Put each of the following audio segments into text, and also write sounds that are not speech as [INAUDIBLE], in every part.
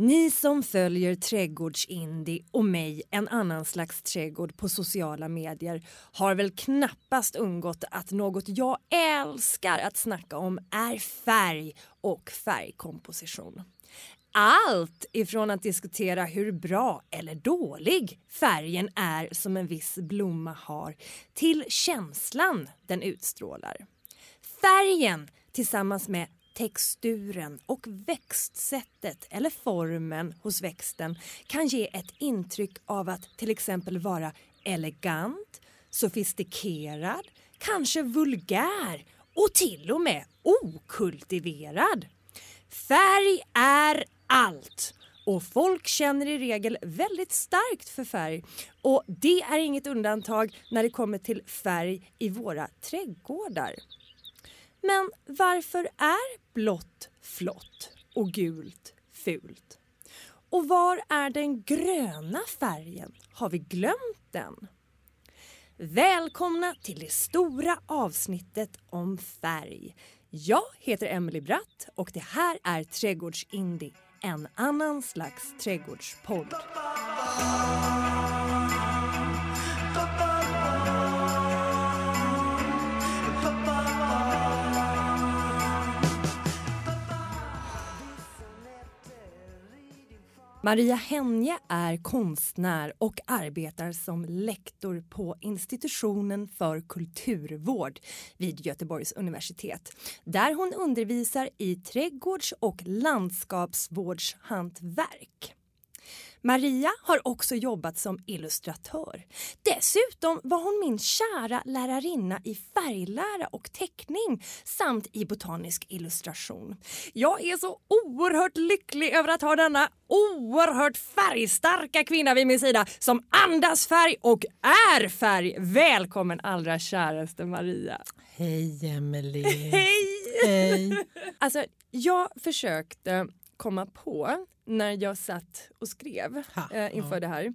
Ni som följer Trädgårdsindie och mig, en annan slags trädgård på sociala medier har väl knappast undgått att något jag älskar att snacka om är färg och färgkomposition. Allt ifrån att diskutera hur bra eller dålig färgen är som en viss blomma har till känslan den utstrålar. Färgen tillsammans med texturen och växtsättet eller formen hos växten kan ge ett intryck av att till exempel vara elegant, sofistikerad, kanske vulgär och till och med okultiverad. Färg är allt och folk känner i regel väldigt starkt för färg och det är inget undantag när det kommer till färg i våra trädgårdar. Men varför är blått flott och gult fult? Och var är den gröna färgen? Har vi glömt den? Välkomna till det stora avsnittet om färg. Jag heter Emily Bratt och det här är Trädgårdsindie, en annan slags trädgårdspodd. Maria Henje är konstnär och arbetar som lektor på institutionen för kulturvård vid Göteborgs universitet där hon undervisar i trädgårds och landskapsvårdshantverk. Maria har också jobbat som illustratör. Dessutom var hon min kära lärarinna i färglära och teckning samt i botanisk illustration. Jag är så oerhört lycklig över att ha denna oerhört färgstarka kvinna vid min sida som andas färg och är färg. Välkommen allra käraste Maria. Hej Emelie. Hej! Hej. Alltså, jag försökte komma på när jag satt och skrev Ha, eh, inför ja. det här.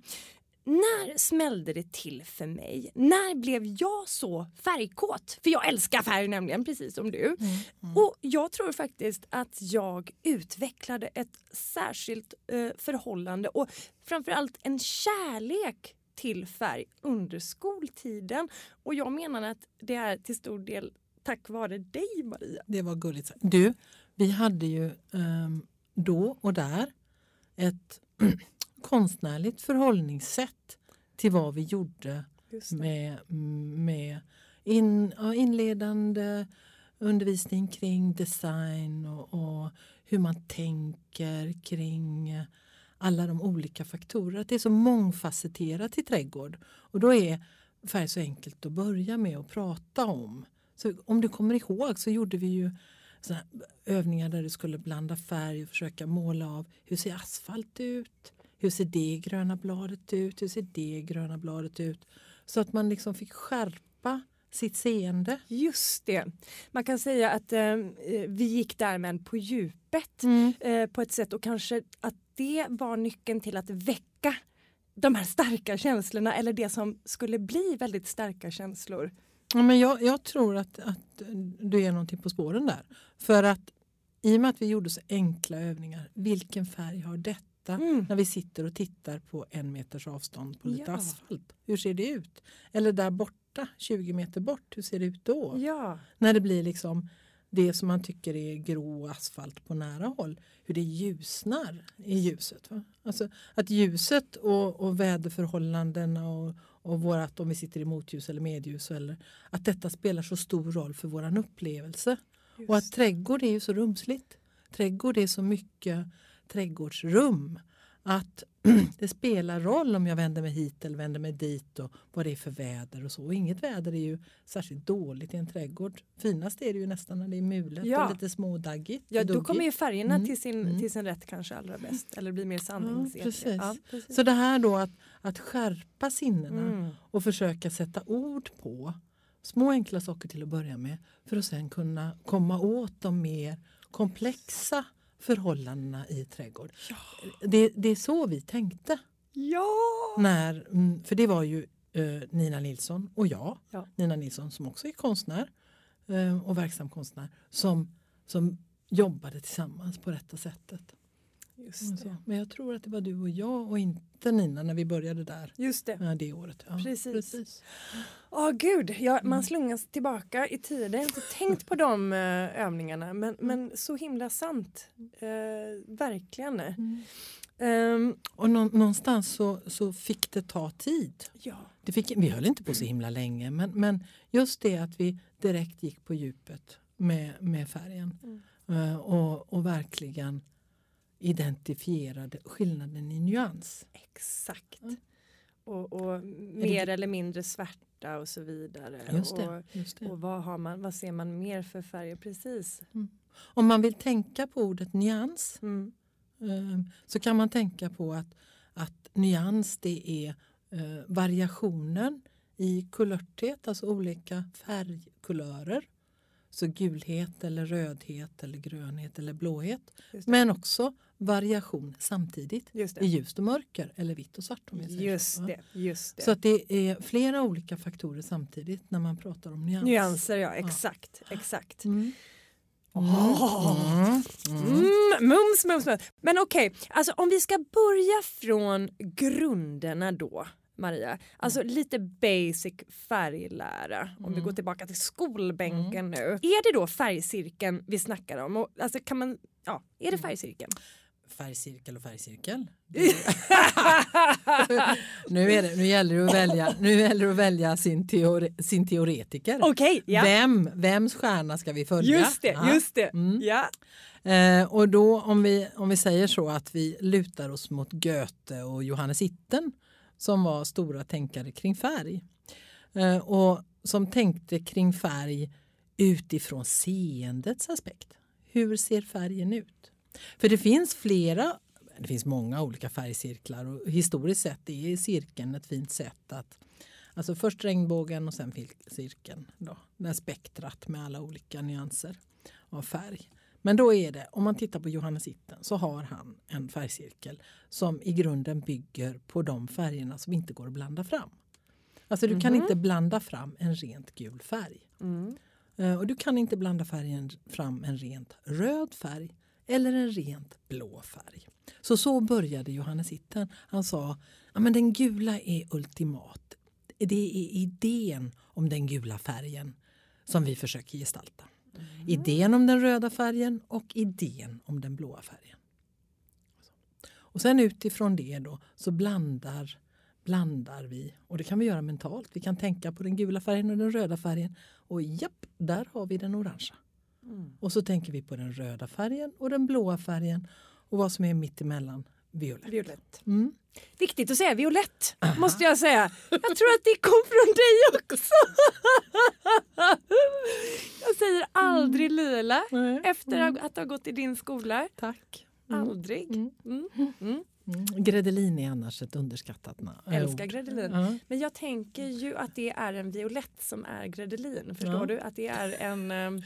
När smällde det till för mig? När blev jag så färgkåt? För jag älskar färg nämligen, precis som du. Mm, Och jag tror faktiskt att jag utvecklade ett särskilt eh, förhållande och framförallt en kärlek till färg under skoltiden. Och jag menar att det är till stor del tack vare dig Maria. Det var gulligt. Du, vi hade ju ehm, då och där ett [CLEARS THROAT] konstnärligt förhållningssätt till vad vi gjorde med, med in, inledande undervisning kring design och, och hur man tänker kring alla de olika faktorer. Att det är så mångfacetterat i trädgård. Och då är färg så enkelt att börja med att prata om. Så om du kommer ihåg så gjorde vi ju såna övningar där du skulle blanda färg och försöka måla av hur ser asfalt ut? Hur ser det gröna bladet ut? Hur ser det gröna bladet ut? Så att man liksom fick skärpa sitt seende. Just det. Man kan säga att eh, vi gick där men på djupet eh, på ett sätt och kanske att det var nyckeln till att väcka de här starka känslorna eller det som skulle bli väldigt starka känslor. Ja, men jag, jag tror att, att du är någonting på spåren där. För att i och med att vi gjorde så enkla övningar, vilken färg har detta? Mm. När vi sitter och tittar på en meters avstånd på lite Ja. asfalt. Hur ser det ut? Eller där borta, 20 meter bort, hur ser det ut då? Ja, När det blir liksom det som man tycker är grå asfalt på nära håll. Hur det ljusnar i ljuset. Va? Alltså att ljuset och, och väderförhållandena och, och vårat, om vi sitter i motljus eller medljus. Eller, att detta spelar så stor roll för våran upplevelse. Och att trädgård är ju så rumsligt. Trädgård är så mycket trädgårdsrum. Att [CLEARS THROAT] det spelar roll om jag vänder mig hit eller vänder mig dit och vad det är för väder och så. Och inget väder är ju särskilt dåligt i en trädgård. Finast är det ju nästan när det är mulet Ja. och lite smådaggigt. ja då duggigt. kommer ju färgerna Mm, till, sin, mm. till sin rätt kanske allra bäst eller blir mer Ja, sanningsenliga. precis. Ja, precis. Så det här då att, att skärpa sinnena Mm. och försöka sätta ord på små enkla saker till att börja med för att sen kunna komma åt de mer komplexa förhållandena i trädgård. Det, det är så vi tänkte. Ja! När, mm, för det var ju eh, Nina Nilsson och jag, Ja. Nina Nilsson som också är konstnär eh, och verksam konstnär, som, som jobbade tillsammans på detta sättet. Just. Men jag tror att det var du och jag och inte Nina när vi började där Just det. ja, det året. Ja, Precis. Åh gud, ja, man slungas tillbaka i tiden. Jag har inte tänkt på de eh, övningarna men, men så himla sant. Eh, verkligen. Ehm, Och nå- någonstans så, så fick det ta tid. ja. Det fick, vi höll inte på så himla länge men, men just det att vi direkt gick på djupet med, med färgen Eh, och, och verkligen identifierade skillnaden i nyans. Exakt. Och, och mer eller mindre svärta och så vidare. Just Och, det. Just det. och vad, har man, vad ser man mer för färger precis? Om man vill tänka på ordet nyans Mm. eh, så kan man tänka på att, att nyans det är eh, variationen i kulörthet, alltså olika färgkulörer. Så gulhet eller rödhet eller grönhet eller blåhet. Men också variation samtidigt i ljust och mörker eller vitt och svart. Om jag säger Just så. det. Just det. Så att det är flera olika faktorer samtidigt när man pratar om nyans. Nyanser, ja. Exakt. exakt. Mm. Åh. Mm. Mm. Mums, mums, mums. Men okej, alltså om vi ska börja från grunderna då. Maria, alltså Mm. lite basic färglära om vi Mm. går tillbaka till skolbänken nu. Är det då färgcirkeln vi snackar om? Och, alltså kan man, ja, är Mm. det färgcirkeln? Färgcirkel och färgcirkel. [LAUGHS] [LAUGHS] nu, är det, nu gäller det att välja, nu gäller det att välja sin, teore, sin teoretiker. Okej, ja. Vem, vems stjärna ska vi följa? Just det, Ja. just det. Mm. Ja. Eh, och då om vi, om vi säger så att vi lutar oss mot Goethe och Johannes Itten som var stora tänkare kring färg. Eh, och som tänkte kring färg utifrån seendets aspekt. Hur ser färgen ut? För det finns flera, det finns många olika färgcirklar och historiskt sett är cirkeln ett fint sätt att Alltså först regnbågen och sen cirkeln. Då, det här spektrat med alla olika nyanser av färg. Men då är det, om man tittar på Johannes Itten så har han en färgcirkel som i grunden bygger på de färgerna som inte går att blanda fram. Alltså du kan inte blanda fram en rent gul färg. Mm. Eh, Och du kan inte blanda färgen fram en rent röd färg eller en rent blå färg. Så så började Johannes Itten. Han sa att den gula är ultimat. Det är idén om den gula färgen som vi försöker gestalta. Idén om den röda färgen och idén om den blåa färgen. Och sen utifrån det då så blandar, blandar vi och det kan vi göra mentalt. Vi kan tänka på den gula färgen och den röda färgen och japp, där har vi den orangea. Och så tänker vi på den röda färgen och den blåa färgen och vad som är mitt emellan violett. Violett. Mm. Viktigt att säga violett måste jag säga. Jag tror att det kom från dig också. [LAUGHS] Jag säger aldrig lila Nej. efter att ha gått i din skola. Tack. Aldrig. Mm. Mm. Mm. Mm. Gredelin är annars ett underskattat na- äh, Älskar gredelin. Ja. Men jag tänker ju att det är en violett som är gredelin. Förstår Ja. du? Att det är en... ehm,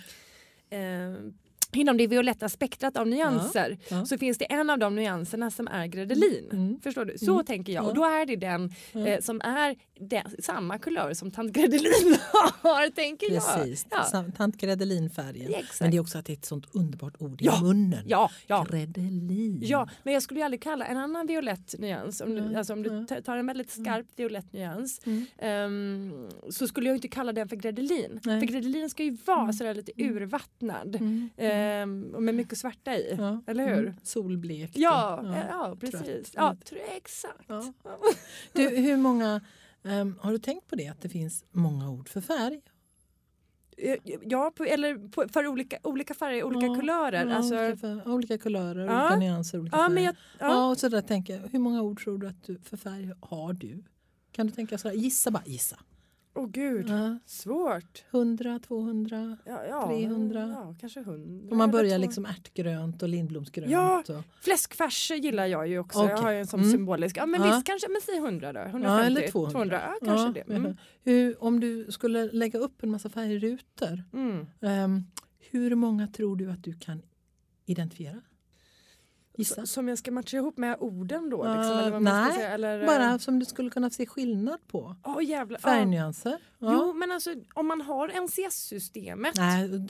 Inom det violetta spektrat av nyanser Ja. så finns det en av de nyanserna som är gredelin. Mm. Förstår du? Så Mm. tänker jag. Ja. Och då är det den Ja. eh, som är den, samma kulör som tant Gredelin [LAUGHS] har, tänker Precis, jag. Ja. Tant Gredelinfärgen. Ja. Men det är också att det är ett sånt underbart ord i Ja. munnen. Ja, ja. Gredelin. Ja, men jag skulle ju aldrig kalla en annan violett nyans, om du, Mm, alltså om du mm. ta- tar en väldigt skarp violett nyans, Mm. ehm, så skulle jag inte kalla den för gredelin. Nej. För gredelin ska ju vara sådär lite urvattnad Mm. och med mycket svärta i. Ja. Eller hur? Mm. Solblekt. Ja, ja, ja precis. trött. Ja, tr- exakt. Ja. [LAUGHS] Du, hur många, ehm, har du tänkt på det att det finns många ord för färg? Eh, Ja, på, eller på, för olika, olika färger, olika kulörer. Alltså, olika, för, olika kulörer, olika nyanser, olika färger. jag, ja. ja. och så där tänker jag, hur många ord tror du att du för färg har du? Kan du tänka så här, gissa bara, gissa. Åh gud, Ja. svårt. 100, 200? Ja, ja, 300. Ja, kanske 100. Om man börjar liksom ärtgrönt och lindblomsgrönt. Ja. Och, Fläskfärs gillar jag ju också. Okej. Jag har ju en sån Mm. symbolisk. Ja men Ja. visst kanske, men säg 100 då. 150, ja, eller 200. ja, kanske det. Mm. Hur, om du skulle lägga upp en massa färgrutor, Mm. ehm, hur många tror du att du kan identifiera? Gissa. Som jag ska matcha ihop med orden då? Liksom, eller vad man nej, säga, eller, Bara som du skulle kunna se skillnad på. Åh jävlar. Ja. Färgnyanser. Ja. Jo men alltså om man har NCS-systemet.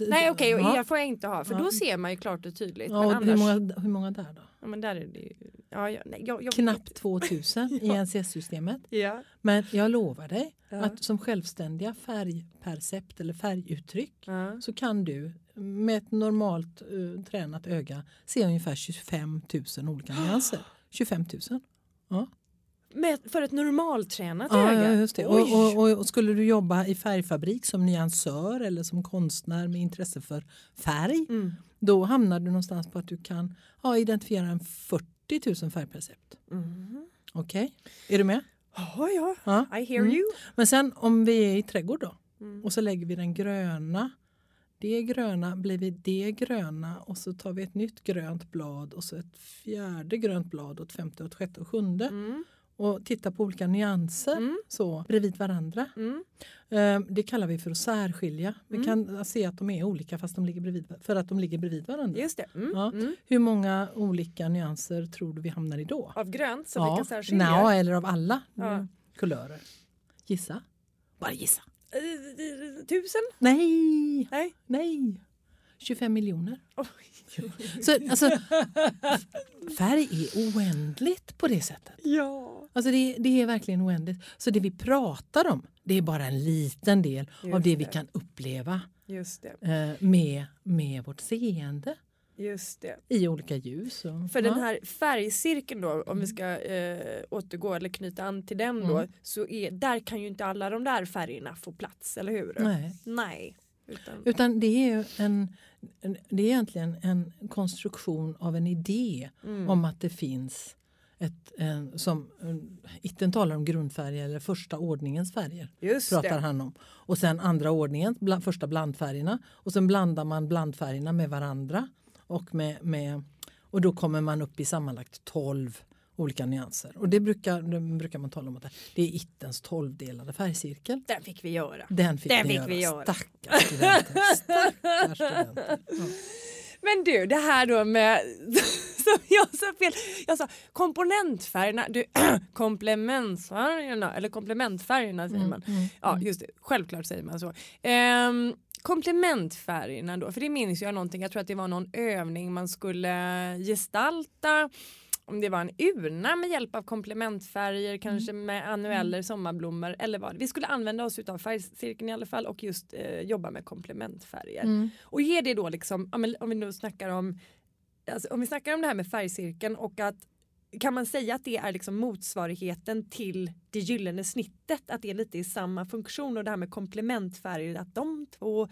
Nej, okej och ja. er får jag inte ha för då ser man ju klart och tydligt. Och annars, hur, många, hur många där då? Ja, men där är det ju, ja, ja, nej, jag, jag, Knappt 2000 i [LAUGHS] NCS-systemet. Ja. Men jag lovar dig Ja. att som självständiga färgpercept eller färguttryck Ja. så kan du med ett normalt uh, tränat öga se ungefär 25 000 olika nyanser. [GASPS] 25 000. Ja. Med, för ett normaltränat Ja, öga? ja, just det. Och, och, och, och skulle du jobba i färgfabrik som nyansör eller som konstnär med intresse för färg Mm. då hamnar du någonstans på att du kan ja, identifiera en 40 000 färgpercept. Mm. Okej, är du med? Ja, ja. Ja. I hear Mm. you. Men sen om vi är i trädgård då Mm. och så lägger vi den gröna. Det gröna blir vi det gröna och så tar vi ett nytt grönt blad och så ett fjärde grönt blad och ett femte och ett sjätte och sjunde. Mm. Och tittar på olika nyanser Mm. så bredvid varandra. Mm. Eh, Det kallar vi för att särskilja. Vi Mm. kan se att de är olika fast de ligger bredvid, för att de ligger bredvid varandra. Just det. Mm. Ja. Mm. Hur många olika nyanser tror du vi hamnar i då? Av grönt som vi kan särskilja? Nja, eller av alla Ja. eh, kulörer. Gissa. Bara gissa. Eh, eh, Tusen? Nej, Nej. nej. 25 miljoner. Så, alltså, färg är oändligt på det sättet. Ja. Alltså det, det är verkligen oändligt. Så det vi pratar om det är bara en liten del av Just det vi det. kan uppleva Just det. eh, med, med vårt seende Just det. i olika ljus. Och, För ja. den här färgcirkeln då, om vi ska eh, återgå eller knyta an till den då, Mm. så är, där kan ju inte alla de där färgerna få plats, eller hur? Nej. Nej. Utan, Utan det är, en, det är egentligen en konstruktion av en idé mm. om att det finns ett, en, som en, Itten talar om grundfärger eller första ordningens färger. Just pratar det. han om. Och sen andra ordningen, bland, första blandfärgerna. Och sen blandar man blandfärgerna med varandra. Och, med, med, och då kommer man upp i sammanlagt 12 olika nyanser. Och det brukar, det brukar man tala om att det- är Ittens tolvdelade färgcirkel. Den fick vi göra. Den fick, Den vi, fick göra. vi göra. Stackars studenter. Stackars studenter. [LAUGHS] Ja. Men du, det här då med [LAUGHS] som jag sa fel. Jag sa komponentfärgerna, du, [CLEARS THROAT] komplementfärgerna eller komplementfärgerna säger man. Mm, Ja just det, självklart säger man så. Ehm, komplementfärgerna då, för det minns jag någonting, jag tror att det var någon övning man skulle gestalta om det var en urna med hjälp av komplementfärger, kanske med annueller, sommarblommor eller vad. Vi skulle använda oss av färgcirkeln i alla fall och just eh, jobba med komplementfärger. Mm. Och ge det då liksom, om vi nu snackar om, alltså, om vi snackar om det här med färgcirkeln och att kan man säga att det är liksom motsvarigheten till det gyllene snittet, att det är lite i samma funktion och det här med komplementfärger, att de två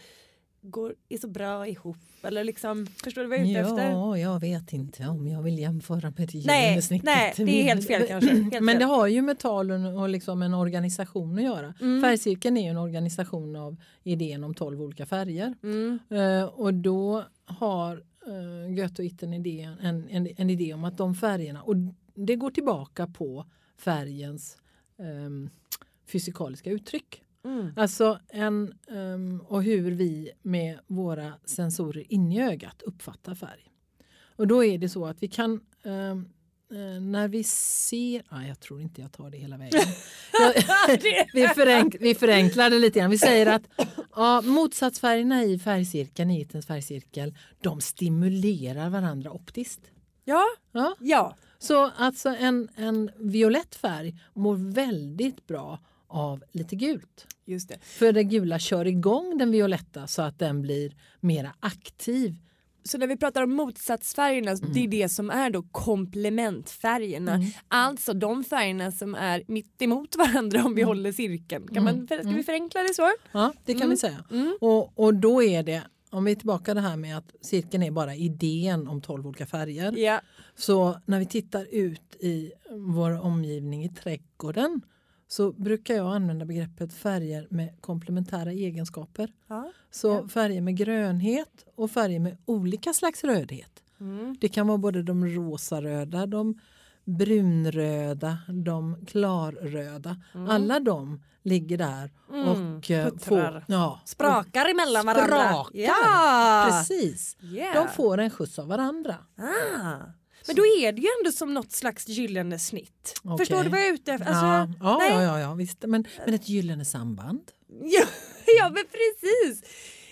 går, är så bra ihop eller liksom, förstår du vad jag är ute efter? Ja, jag vet inte om jag vill jämföra med det Nej, nej, det är helt fel kanske. [LAUGHS] Helt Men det har ju med tal och liksom en organisation att göra. Mm. Färgcirkeln är ju en organisation av idén om 12 olika färger. Mm, Eh, och då har uh, Goethe och Itten idén, en, en, en idé om att de färgerna, och det går tillbaka på färgens ehm, fysikaliska uttryck. Mm, Alltså en, ehm, och hur vi med våra sensorer inne i ögat uppfattar färg. Och då är det så att vi kan eh, när vi ser, ah, jag tror inte jag tar det hela vägen. [LAUGHS] [LAUGHS] [LAUGHS] Vi, förenk, vi förenklar det lite grann. Vi säger att ja, motsatsfärgerna i färgcirkeln, i Ittens färgcirkel, de stimulerar varandra optiskt. Ja, Ja. ja, Så alltså en, en violett färg mår väldigt bra av lite gult. just det. För det gula kör igång den violetta så att den blir mera aktiv. Så när vi pratar om motsatsfärgerna, Mm. det är det som är då komplementfärgerna. Alltså de färgerna som är mitt emot varandra om vi Mm. håller cirkeln. Kan man, ska vi förenkla det så? Ja, det kan vi säga. Mm. Och, och då är det, om vi är tillbaka det här med att cirkeln är bara idén om 12 olika färger. Ja. Så när vi tittar ut i vår omgivning i trädgården så brukar jag använda begreppet färger med komplementära egenskaper. Ja. Så färger med grönhet och färger med olika slags rödhet. Mm. Det kan vara både de rosaröda, de brunröda, de klarröda. Alla de ligger där Mm, och puttrar. får... Ja, Sprakar emellan varandra. Sprakar. Ja. Precis. Yeah. De får en skjuts av varandra. Ah. Men då är det ju ändå som något slags gyllene snitt. Okej. Förstår du vad jag är ute efter? Alltså, ja, ja, nej. ja, ja, ja, visst. Men, men ett gyllene samband. Ja, [LAUGHS] ja men precis.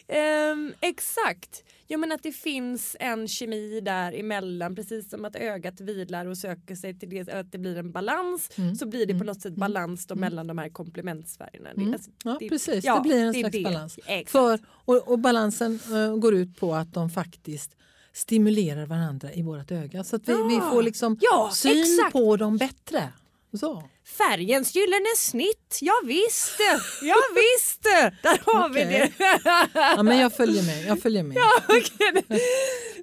Ehm, exakt. Ja men att det finns en kemi där emellan precis som att ögat vilar och söker sig till det att det blir en balans Mm. så blir det på Mm. något sätt balans då mellan de här komplementsfärgerna. Mm. alltså, Ja, det- precis. ja, det blir en det slags balans. För, och, och balansen eh, går ut på att de faktiskt stimulerar varandra i vårt öga. Så att vi, vi Ja. får liksom Ja, syn exakt. på dem bättre. Så. Färgens gyllene snitt, ja visst, ja visst, där har vi Okej. det. Ja, men jag följer med. Jag följer med. Okej.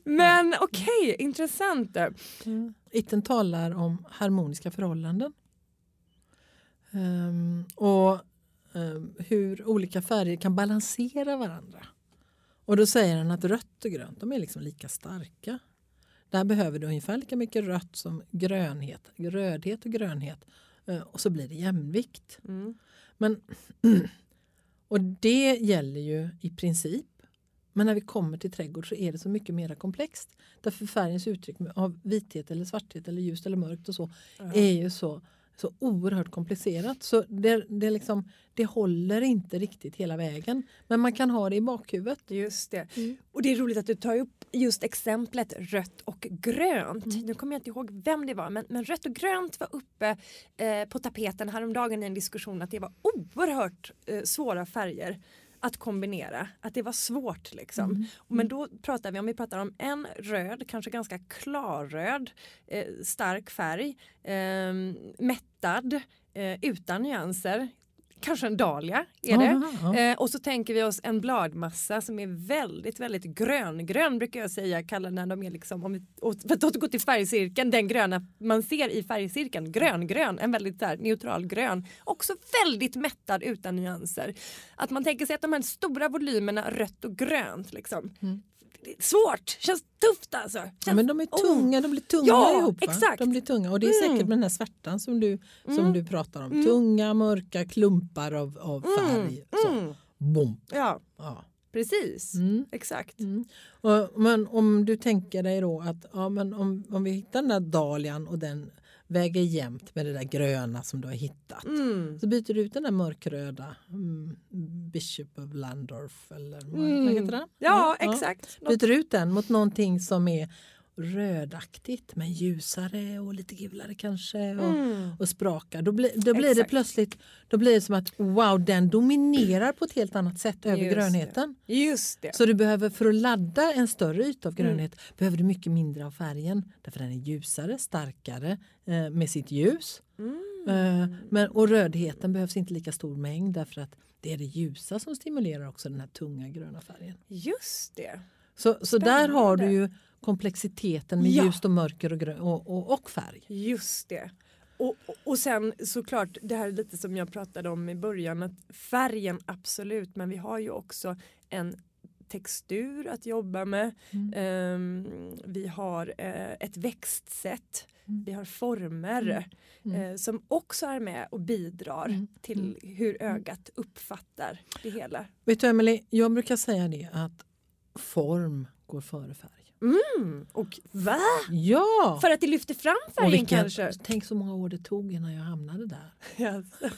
Men okej, intressant. Itten talar om harmoniska förhållanden. Ehm, och ehm, hur olika färger kan balansera varandra. Och då säger han att rött och grönt de är liksom lika starka. Där behöver du ungefär lika mycket rött som grönhet, rödhet och grönhet. Eh, och så blir det jämvikt. Mm. Men, [CLEARS THROAT] och det gäller ju i princip. Men när vi kommer till trädgård så är det så mycket mer komplext. Därför färgens uttryck av vithet eller svarthet eller ljust eller mörkt och så är ju så, så oerhört komplicerat. Så det, det, liksom, det håller inte riktigt hela vägen. Men man kan ha det i bakhuvudet. Just det. Mm. Och det är roligt att du tar upp just exemplet rött och grönt. Mm. Nu kommer jag inte ihåg vem det var men, men rött och grönt var uppe eh, på tapeten häromdagen i en diskussion att det var oerhört eh, svåra färger att kombinera. Att det var svårt liksom. Mm. Men då pratar vi om, vi pratar om en röd, kanske ganska klarröd, eh, stark färg, eh, mättad, eh, utan nyanser. Kanske en dahlia är det. Ja, ja. Eh, och så tänker vi oss en bladmassa som är väldigt, väldigt gröngrön brukar jag säga, kalla när de är liksom, om vi, för att återgå till färgcirkeln, den gröna man ser i färgcirkeln, gröngrön, en väldigt här, neutral grön, också väldigt mättad utan nyanser. Att man tänker sig att de här stora volymerna rött och grönt liksom, Mm. Svårt, känns tufft alltså. Känns, Ja, men de är oh. tunga, de blir tunga Ja, ihop. Va? exakt. De blir tunga. Och det är Mm. säkert med den här svärtan som du, som Mm. du pratar om. Mm. Tunga, mörka klumpar av, av färg. Så. Mm. Bom. Ja, Ja. precis. Mm. Exakt. Mm. Och, men om du tänker dig då att ja, men om, om vi hittar den där dahlian och den väger jämnt med det där gröna som du har hittat. Mm. Så byter du ut den där mörkröda mm, Bishop of Landorf eller vad Mm. heter den? Ja, exakt. Något- Byter ut den mot någonting som är rödaktigt men ljusare och lite gulare kanske och, Mm. och sprakar. Då, blir då blir det plötsligt då blir det som att wow den dominerar på ett helt annat sätt över Just det. grönheten. Just det. Så du behöver för att ladda en större yta av Mm. grönhet behöver du mycket mindre av färgen. Därför den är ljusare, starkare eh, med sitt ljus. Mm. Eh, men, och rödheten behövs inte lika stor mängd därför att det är det ljusa som stimulerar också den här tunga gröna färgen. Just det. Så, så där har du ju komplexiteten med Ja. ljust och mörker och, grö- och, och, och färg. Just det. Och, och- sen såklart det här är lite som jag pratade om i början att färgen absolut men vi har ju också en textur att jobba med. Mm. Ehm, vi har eh, ett växtsätt. Mm. Vi har former Mm. eh, som också är med och bidrar Mm. till hur ögat uppfattar det hela. Vet du Emily, jag brukar säga det att form går före färg. Mm. Och va? Ja! För att det lyfter fram färgen vilken- kanske? Tänk så många år det tog innan jag hamnade där. [LAUGHS] Yes. [LAUGHS]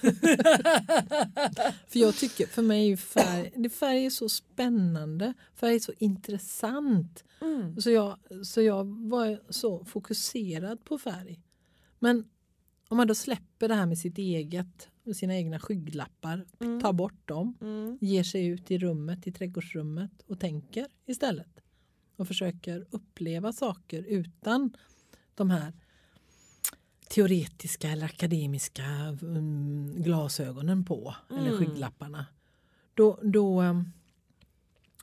För jag tycker, för mig är färg, färg är så spännande, färg är så intressant. Mm. Så jag, så jag var så fokuserad på färg. Men om man då släpper det här med sitt eget, sina egna skygglappar, Mm. tar bort dem, Mm. ger sig ut i rummet, i trädgårdsrummet och tänker istället. Och försöker uppleva saker utan de här teoretiska eller akademiska mm, glasögonen på eller Mm. skygglapparna. Då, då, em,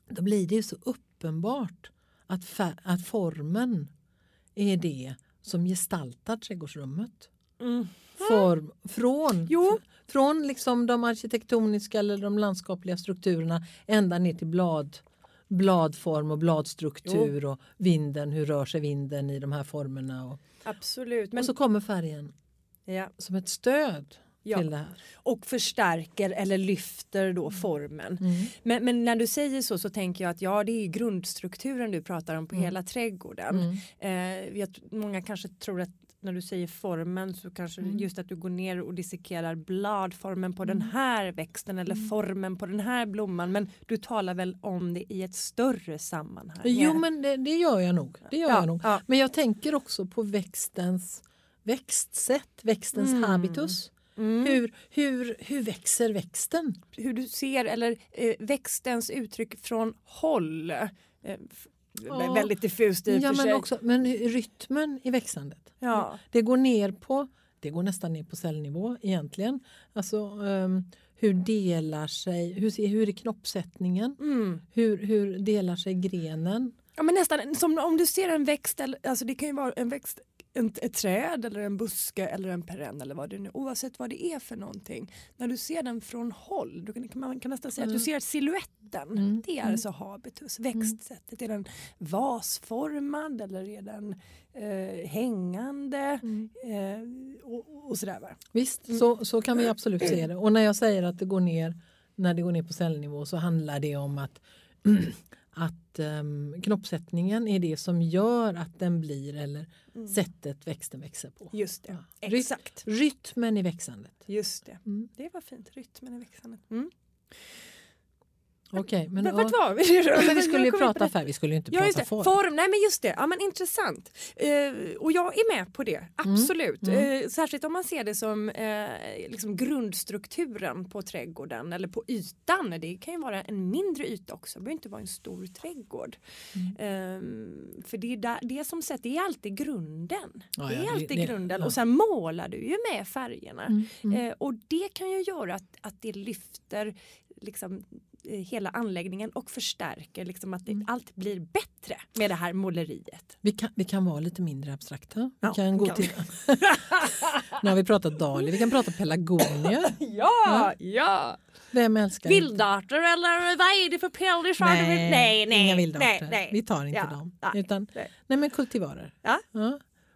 då blir det ju så uppenbart att, att formen är det som gestaltar trädgårdsrummet. Mm. Form, från Jo. från liksom de arkitektoniska eller de landskapliga strukturerna ända ner till blad, bladform och bladstruktur och vinden, hur rör sig vinden i de här formerna. Och, Absolut. Men, och så kommer färgen ja. som ett stöd. Ja. till det här. och förstärker eller lyfter då formen. Mm. Men, men när du säger så så tänker jag att ja det är grundstrukturen du pratar om på Mm. hela trädgården. Mm. Eh, jag, många kanske tror att när du säger formen så kanske Mm. just att du går ner och dissekerar bladformen på Mm. den här växten eller formen på den här blomman men du talar väl om det i ett större sammanhang? Jo men det, det gör jag nog. Det gör Ja, jag nog. ja. Men jag tänker också på växtens växtsätt, växtens Mm. habitus. Mm. Hur, hur, hur växer växten? hur du ser eller eh, växtens uttryck från håll. Eh, Ja. Väldigt diffust i och Ja, för men, sig. också, men rytmen i växandet. Ja. Det går ner på, det går nästan ner på cellnivå egentligen. Alltså ehm, hur delar sig, hur, hur är knoppsättningen? Mm. Hur, hur delar sig grenen? Ja, men nästan som om du ser en växt, alltså det kan ju vara en växt en, ett träd eller en buske eller en perenn eller vad det nu oavsett vad det är för någonting. När du ser den från håll, du kan, man kan nästan säga att du ser siluetten. Mm. Det är alltså habitus, växtsättet. Är den vasformad eller är den eh, hängande? Eh, och, och sådär va? Visst, så, så kan vi absolut se det. Och när jag säger att det går ner, när det går ner på cellnivå så handlar det om att, [CLEARS THROAT] att um, knoppsättningen är det som gör att den blir eller sättet växten växer på. Just det, Ja. Exakt. Rytmen i växandet. Just det. Mm. Det var fint, rytmen i växandet. Mm. Okej, men, Men, vart var vi? [LAUGHS] Men vi skulle ju prata det. färg, vi skulle ju inte Ja, prata det. form. form. Nej men just det, ja, men intressant. Eh, och jag är med på det, absolut. Mm. Eh, särskilt om man ser det som eh, liksom grundstrukturen på trädgården eller på ytan. Det kan ju vara en mindre yta också, det behöver inte vara en stor trädgård. Mm. Eh, för det är där, det som sett, det är alltid grunden. Ja, det är ja, det- alltid det- grunden ja. och sen målar du ju med färgerna. Mm, mm. Eh, och det kan ju göra att, att det lyfter liksom, hela anläggningen och förstärker liksom att det, Mm. allt blir bättre med det här måleriet. Vi kan, vi kan vara lite mindre abstrakta. Vi Ja, kan gå kan till... [LAUGHS] nu har vi pratat dahlior, vi kan prata pelargonier. [LAUGHS] Ja, ja! Vem älskar? Vildarter eller vad är det för pellisar? Nej, nej, nej, inga vildarter. nej, nej. Vi tar inte Ja, dem. nej, Utan, nej. nej. men kultivarer. Ja.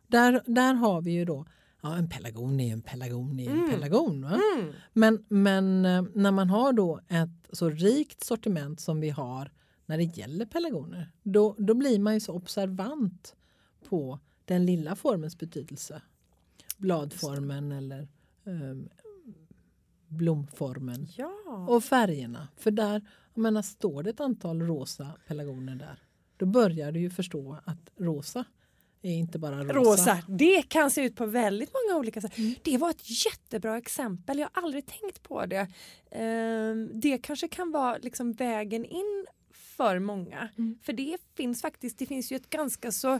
Där, där har vi ju då Ja, en pelargon är en pelargon är en Mm. pelargon. Mm. Men, men eh, när man har då ett så rikt sortiment som vi har när det gäller pelargoner då, då blir man ju så observant på den lilla formens betydelse. Bladformen eller um, blomformen. Ja. Och färgerna. För där, jag menar, står det ett antal rosa pelargoner där då börjar du ju förstå att rosa är inte bara rosa. Rosa, det kan se ut på väldigt många olika sätt. Mm. Det var ett jättebra exempel, jag har aldrig tänkt på det. Ehm, det kanske kan vara liksom vägen in för många. Mm. För det finns faktiskt, det finns ju ett ganska så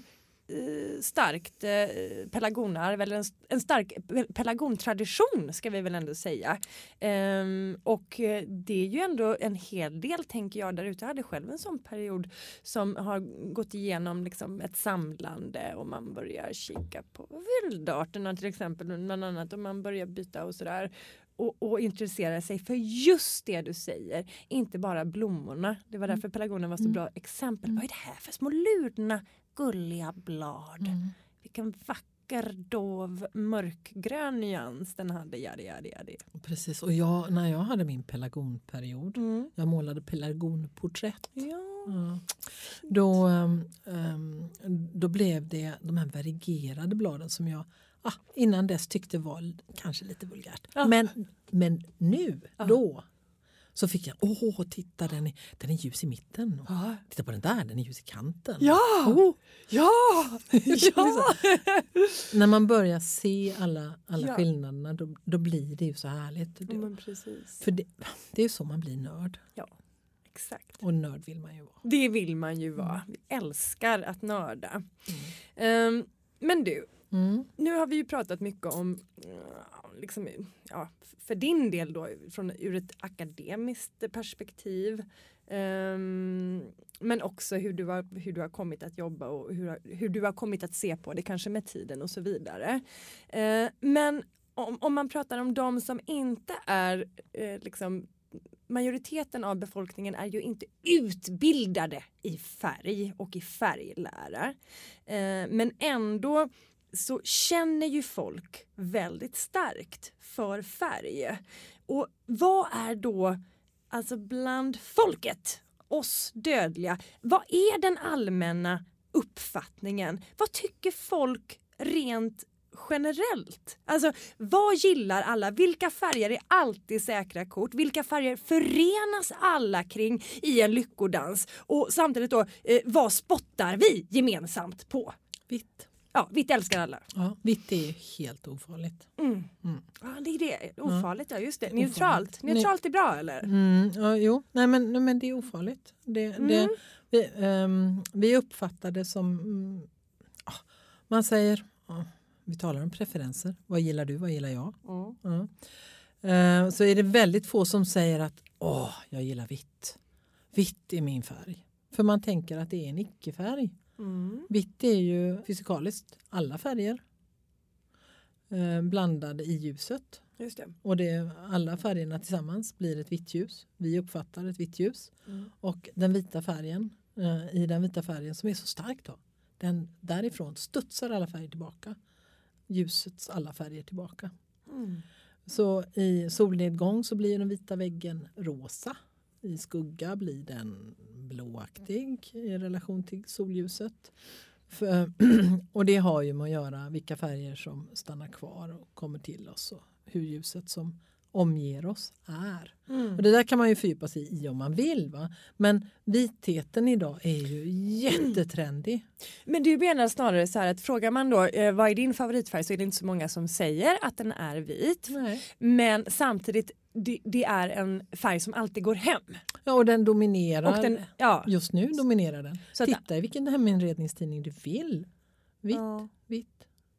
starkt eh, eller en, en stark pelargontradition ska vi väl ändå säga. Ehm, och eh, det är ju ändå en hel del tänker jag där ute. Jag hade själv en sån period som har gått igenom liksom ett samlande och man börjar kika på vildarterna till exempel bland annat och man börjar byta och sådär och, och intressera sig för just det du säger, inte bara blommorna. Det var därför pelargonen var så bra exempel. Vad är det här för små lurna gulliga blad? Mm. Vilken vacker dov mörkgrön nyans den hade. Jadi, jadi, jadi. Precis, och jag, när jag hade min pelargonperiod, Mm. jag målade pelargonporträtt. Ja. Ja. Då, ehm, då blev det de här varierade bladen som jag ah, innan dess tyckte var kanske lite vulgärt. Ja. Men, men nu, Ja. då, så fick jag, åh titta den är, den är ljus i mitten. Ja. Titta på den där, den är ljus i kanten. Ja! Oh, Ja! [LAUGHS] [LAUGHS] ja! när man börjar se alla, alla Ja. skillnaderna då, då blir det ju så härligt. Det, men precis. för det, det är ju så man blir nörd. Ja, exakt. Och nörd vill man ju vara. Det vill man ju vara. Vi älskar att nörda. Mm. Ehm, men du, Mm. nu har vi ju pratat mycket om, eh, liksom, ja, för din del då, från, ur ett akademiskt perspektiv. Um, men också hur du, har, hur du har kommit att jobba och hur, hur du har kommit att se på det, kanske med tiden och så vidare. Uh, men om, om man pratar om de som inte är eh, liksom majoriteten av befolkningen är ju inte utbildade i färg och i färglära. Eh, men ändå så känner ju folk väldigt starkt för färg. Och vad är då, alltså bland folket, oss dödliga, vad är den allmänna uppfattningen? Vad tycker folk rent generellt? Alltså vad gillar alla? Vilka färger är alltid säkra kort? Vilka färger förenas alla kring i en lyckodans? Och samtidigt då, eh, vad spottar vi gemensamt på? Vitt. Ja, vitt älskar alla. Ja, vitt är helt ofarligt. Mm. Mm. Ja, det är det. Ofarligt, ja just det. Ofarligt. Neutralt. Neutralt är bra eller? Mm, ja, jo, nej men, nej, men det är ofarligt. Det, det, Mm. vi, ehm, vi uppfattar det som, ah, man säger, ja, vi talar om preferenser. Vad gillar du, vad gillar jag? Ja. Eh, så är det väldigt få som säger att åh, jag gillar vitt. Vitt är min färg. För man tänker att det är en icke-färg. Mm. Vitt är ju fysikaliskt alla färger eh, blandade i ljuset. Just det. Och det, alla färgerna tillsammans blir ett vitt ljus. Vi uppfattar ett vitt ljus. Mm. Och den vita färgen, eh, i den vita färgen som är så stark då, den, därifrån studsar alla färger tillbaka. Ljusets alla färger tillbaka. Mm. Så i solnedgång så blir den vita väggen rosa. I skugga blir den blåaktig i relation till solljuset. För, [CLEARS THROAT] och det har ju med att göra vilka färger som stannar kvar och kommer till oss och hur ljuset som omger oss är. Mm. Och det där kan man ju fördjupa sig i om man vill. Va? Men vitheten idag är ju jättetrendig. [CLEARS THROAT] Men du menar snarare så här att frågar man då eh, vad är din favoritfärg så är det inte så många som säger att den är vit. Nej. Men samtidigt det, det är en färg som alltid går hem. Ja, och den dominerar. Och den, ja, Just nu dominerar den. Så Titta i vilken heminredningstidning du vill. Vitt, Ja. vitt,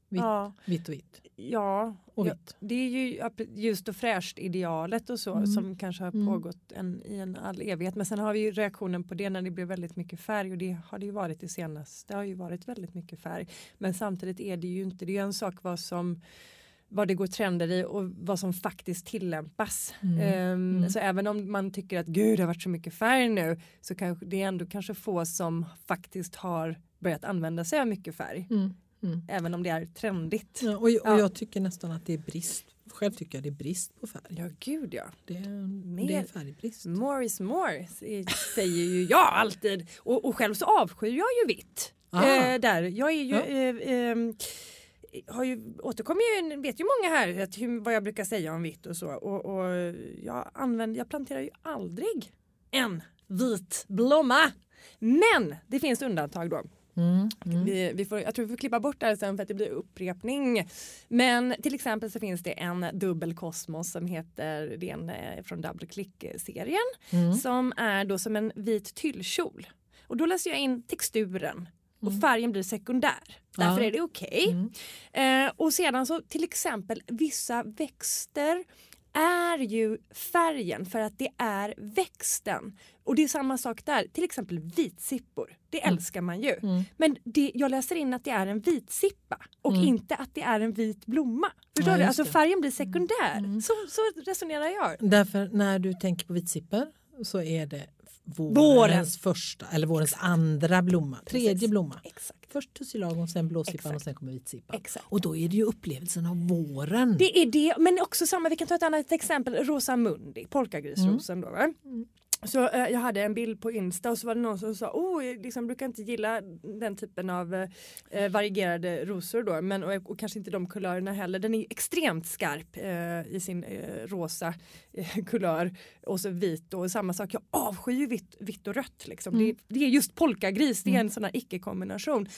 vitt, ja, vitt och vitt. ja, Och vitt. det är ju just och fräscht idealet och så Mm. som kanske har Mm. pågått en, i en all evighet. Men sen har vi ju reaktionen på det när det blev väldigt mycket färg och det har det ju varit det senaste. Det har ju varit väldigt mycket färg. Men samtidigt är det ju inte, det är ju en sak vad som vad det går trender i och vad som faktiskt tillämpas. Mm. Ehm, Mm. Så även om man tycker att gud det har varit så mycket färg nu så kanske det är ändå kanske få som faktiskt har börjat använda sig av mycket färg. Mm. Mm. Även om det är trendigt. Ja, och, och Ja. jag tycker nästan att det är brist. Själv tycker jag det är brist på färg. Ja gud ja. Det, är, Mer- det är färgbrist. More is more säger ju jag alltid. Och, och själv så avskyr jag ju vitt. Eh, där. Jag är ju, Ja. eh, ehm, har ju, återkommer ju, vet ju många här att hur, vad jag brukar säga om vitt och så. Och, och jag, använder, jag planterar ju aldrig en vit blomma. Men det finns undantag då. Mm. Mm. Vi, vi får, jag tror vi får klippa bort det här sen för att det blir upprepning. Men till exempel så finns det en dubbel kosmos som heter, det är en eh, från Double Click-serien Mm. som är då som en vit tyllkjol. Och då läser jag in texturen och Mm. färgen blir sekundär. Därför är det okej. Mm. Eh, och sedan så till exempel vissa växter är ju färgen för att det är växten. Och det är samma sak där, till exempel vitsippor. Det Mm. älskar man ju. Mm. Men det, jag läser in att det är en vitsippa och Mm. inte att det är en vit blomma. Förstår Ja, du? Alltså färgen blir sekundär. Mm. Så, så resonerar jag. Därför när du tänker på vitsippor så är det vårens Våren. första eller vårens andra blomma. Tredje Precis. blomma. Exakt. Först tussilagon, sen blåsippan Exakt. och sen kommer vitsippan. Exakt. Och då är det ju upplevelsen av våren. Det är det, men också samma, vi kan ta ett annat exempel, Rosa Mundi, polkagrisrosen då. Va? Mm. Så eh, jag hade en bild på Insta och så var det någon som sa, oh, jag liksom brukar inte gilla den typen av eh, varierade rosor då, men och, och kanske inte de kulörerna heller. Den är extremt skarp eh, i sin eh, rosa eh, kulör och så vit och samma sak, jag avskyr vitt, vitt och rött liksom. Mm. Det, det är just polkagris, det är en sån här icke-kombination.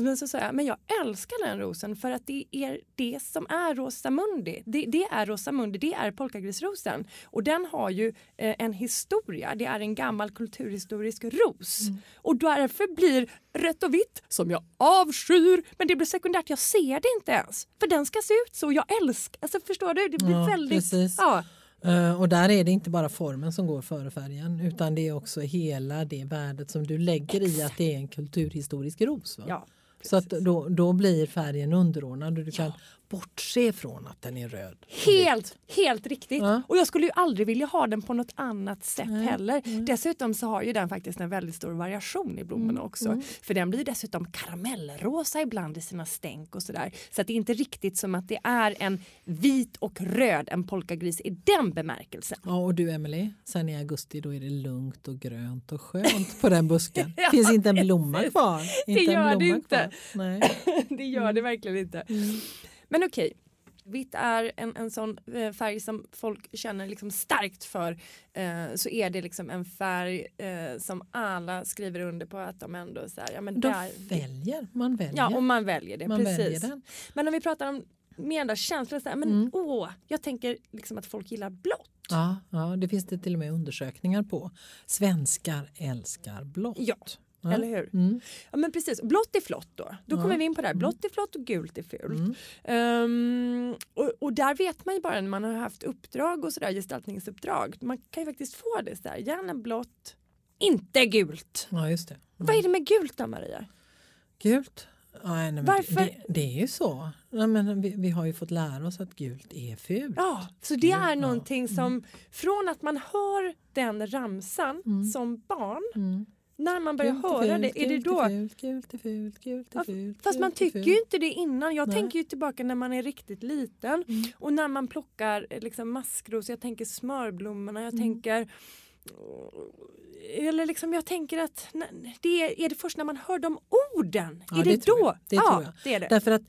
Men så sa jag, men jag älskar den rosen för att det är det som är Rosamundi. Det, det är Rosamundi, det är polkagrisrosen. Och den har ju eh, en historia, det är en gammal kulturhistorisk ros. Och därför blir rött och vitt, som jag avskyr, men det blir sekundärt, jag ser det inte ens. För den ska se ut så, jag älskar, alltså förstår du? Det blir Ja, väldigt... precis. Ja, Eh, och där är det inte bara formen som går före färgen utan det är också hela det värdet som du lägger i att det är en kulturhistorisk ros. Va? ja, Så att då, då blir färgen underordnad och du kan bortse från att den är röd. Helt, helt riktigt. Ja. Och jag skulle ju aldrig vilja ha den på något annat sätt Nej, heller. nej. Dessutom så har ju den faktiskt en väldigt stor variation i blommorna Mm, också. mm. För den blir dessutom karamellrosa ibland i sina stänk och sådär. Så att det är inte riktigt som att det är en vit och röd, en polkagris i den bemärkelsen. Ja, och du Emily, sen i augusti då är det lugnt och grönt och skönt på den busken. [LAUGHS] Ja, finns inte en blomma kvar. Inte en gör det blomma inte. [LAUGHS] Det gör det verkligen inte. Men okej, vitt är en, en sån eh, färg som folk känner liksom starkt för. Eh, så är det liksom en färg eh, som alla skriver under på att de ändå så här, ja men De där, väljer, man väljer. Ja, och man väljer det. man precis. väljer den. Men om vi pratar om mer den där känslan, så här, men Mm. åh, jag tänker liksom att folk gillar blått. Ja, ja, det finns det till och med undersökningar på. Svenskar älskar blått. Ja, Ja. Eller hur? Mm. Ja men precis, blått är flott då. Då Ja. kommer vi in på det här. Blått är flott och gult är fult. Mm. Ehm, och, och där vet man ju bara när man har haft uppdrag och sådär, gestaltningsuppdrag. Man kan ju faktiskt få det så här, gärna blått, inte gult. Ja, just det. Mm. Vad är det med gult då Maria? Gult? Nej, men Varför? Det, det, är ju så. Ja, men vi, vi har ju fått lära oss att gult är fult. Ja, så det är Ja. någonting som från att man hör den ramsan Mm. som barn, Mm. När man börjar Gult höra fult, det, är det då fult, gult är fult, gult är Ja, fult. Fast man tycker ju inte det innan. Jag Nej. tänker ju tillbaka när man är riktigt liten Mm. och när man plockar eh, liksom maskros. Jag tänker smörblommorna, jag Mm. tänker eller liksom jag tänker att det är, är det först när man hör de orden? Ja, är det det, då? jag. Det ja, tror jag. det är det. Därför att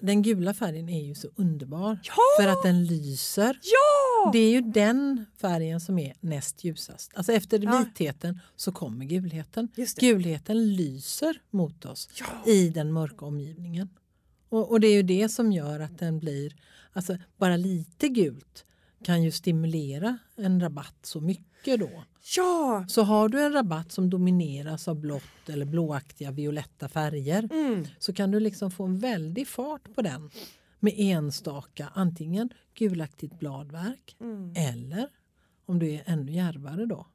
den gula färgen är ju så underbar. Ja! För att den lyser. Ja! Det är ju den färgen som är näst ljusast. Alltså efter Ja. vitheten så kommer gulheten. Gulheten lyser mot oss Ja. i den mörka omgivningen. Och, och det är ju det som gör att den blir, alltså bara lite gult kan ju stimulera en rabatt så mycket då. ja! Så har du en rabatt som domineras av blått eller blåaktiga violetta färger Mm. så kan du liksom få en väldig fart på den med enstaka antingen gulaktigt bladverk Mm. eller om du är ännu djärvare då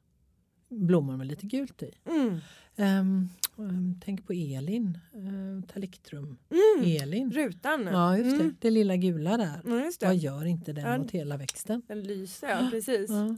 blommor med lite gult i. Mm. Ehm, ehm, tänk på Elin, uh, Taliktrum. Mm. Elin. Rutan. Ja, just det. Mm. Det lilla gula där. Just Vad det. gör inte den Ja. mot hela växten? Den lyser, ja precis. Ja.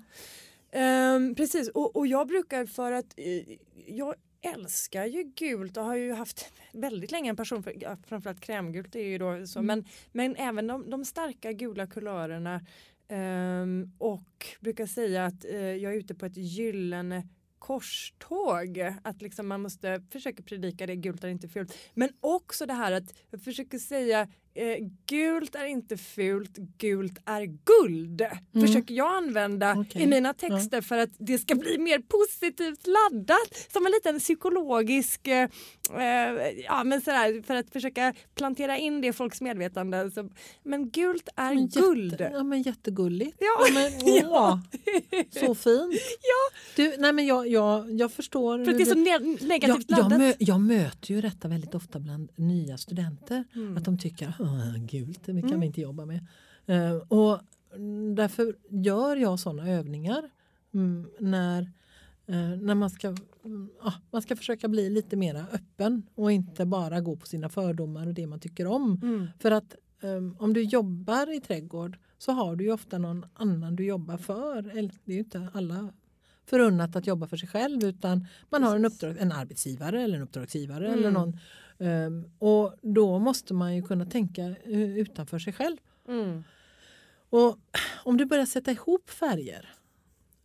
Ehm, precis, och, och jag brukar för att eh, jag älskar ju gult och har ju haft väldigt länge en passion för ja, framförallt krämgult är ju då så Mm. men, men även de, de starka gula kulörerna ehm, och brukar säga att eh, jag är ute på ett gyllene korståg. Att liksom man måste försöka predika det, gult är inte fult. Men också det här att jag försöker säga eh, gult är inte fult, gult är guld. Mm. Försöker jag använda Okej. i mina texter för att det ska bli mer positivt laddat. Som en liten psykologisk, eh, eh, ja men sådär för att försöka plantera in det i folks medvetande. Så, men gult är Men guld. Jätte, ja, men jättegulligt. Ja. men, [LAUGHS] åh, Så fint. Ja. Du, nej, men jag, jag, jag förstår. För att det är så ne- jag, negativt jag, laddat. mö, jag möter ju detta väldigt ofta bland nya studenter. Mm. Att de tycker "Åh, gult, det kan Mm. vi inte jobba med. Eh, och därför gör jag sådana övningar mm, när, eh, när man, ska, mm, ja, man ska försöka bli lite mer öppen och inte bara gå på sina fördomar och det man tycker om. Mm. För att um, om du jobbar i trädgård så har du ju ofta någon annan du jobbar för. Eller, det är ju inte alla förunnat att jobba för sig själv utan man har en, uppdrag, en arbetsgivare eller en uppdragsgivare. Mm. Eller någon, um, och då måste man ju kunna tänka uh, utanför sig själv. Mm. Och [CLEARS THROAT] om du börjar sätta ihop färger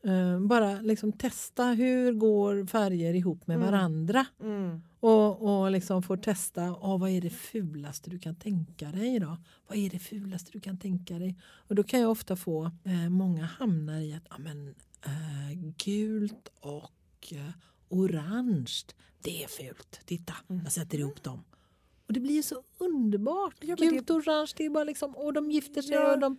eh, bara liksom testa hur går färger ihop med Mm. varandra. Mm. Och, och liksom får testa, åh, vad är det fulaste du kan tänka dig då? Vad är det fulaste du kan tänka dig? Och då kan jag ofta få, eh, många hamnar i att ja, men, eh, gult och eh, orange, det är fult. Titta, Mm. jag sätter ihop dem. Och det blir så underbart. Ja, det- Gult och orange, det är bara liksom, och de gifter sig Ja. och de,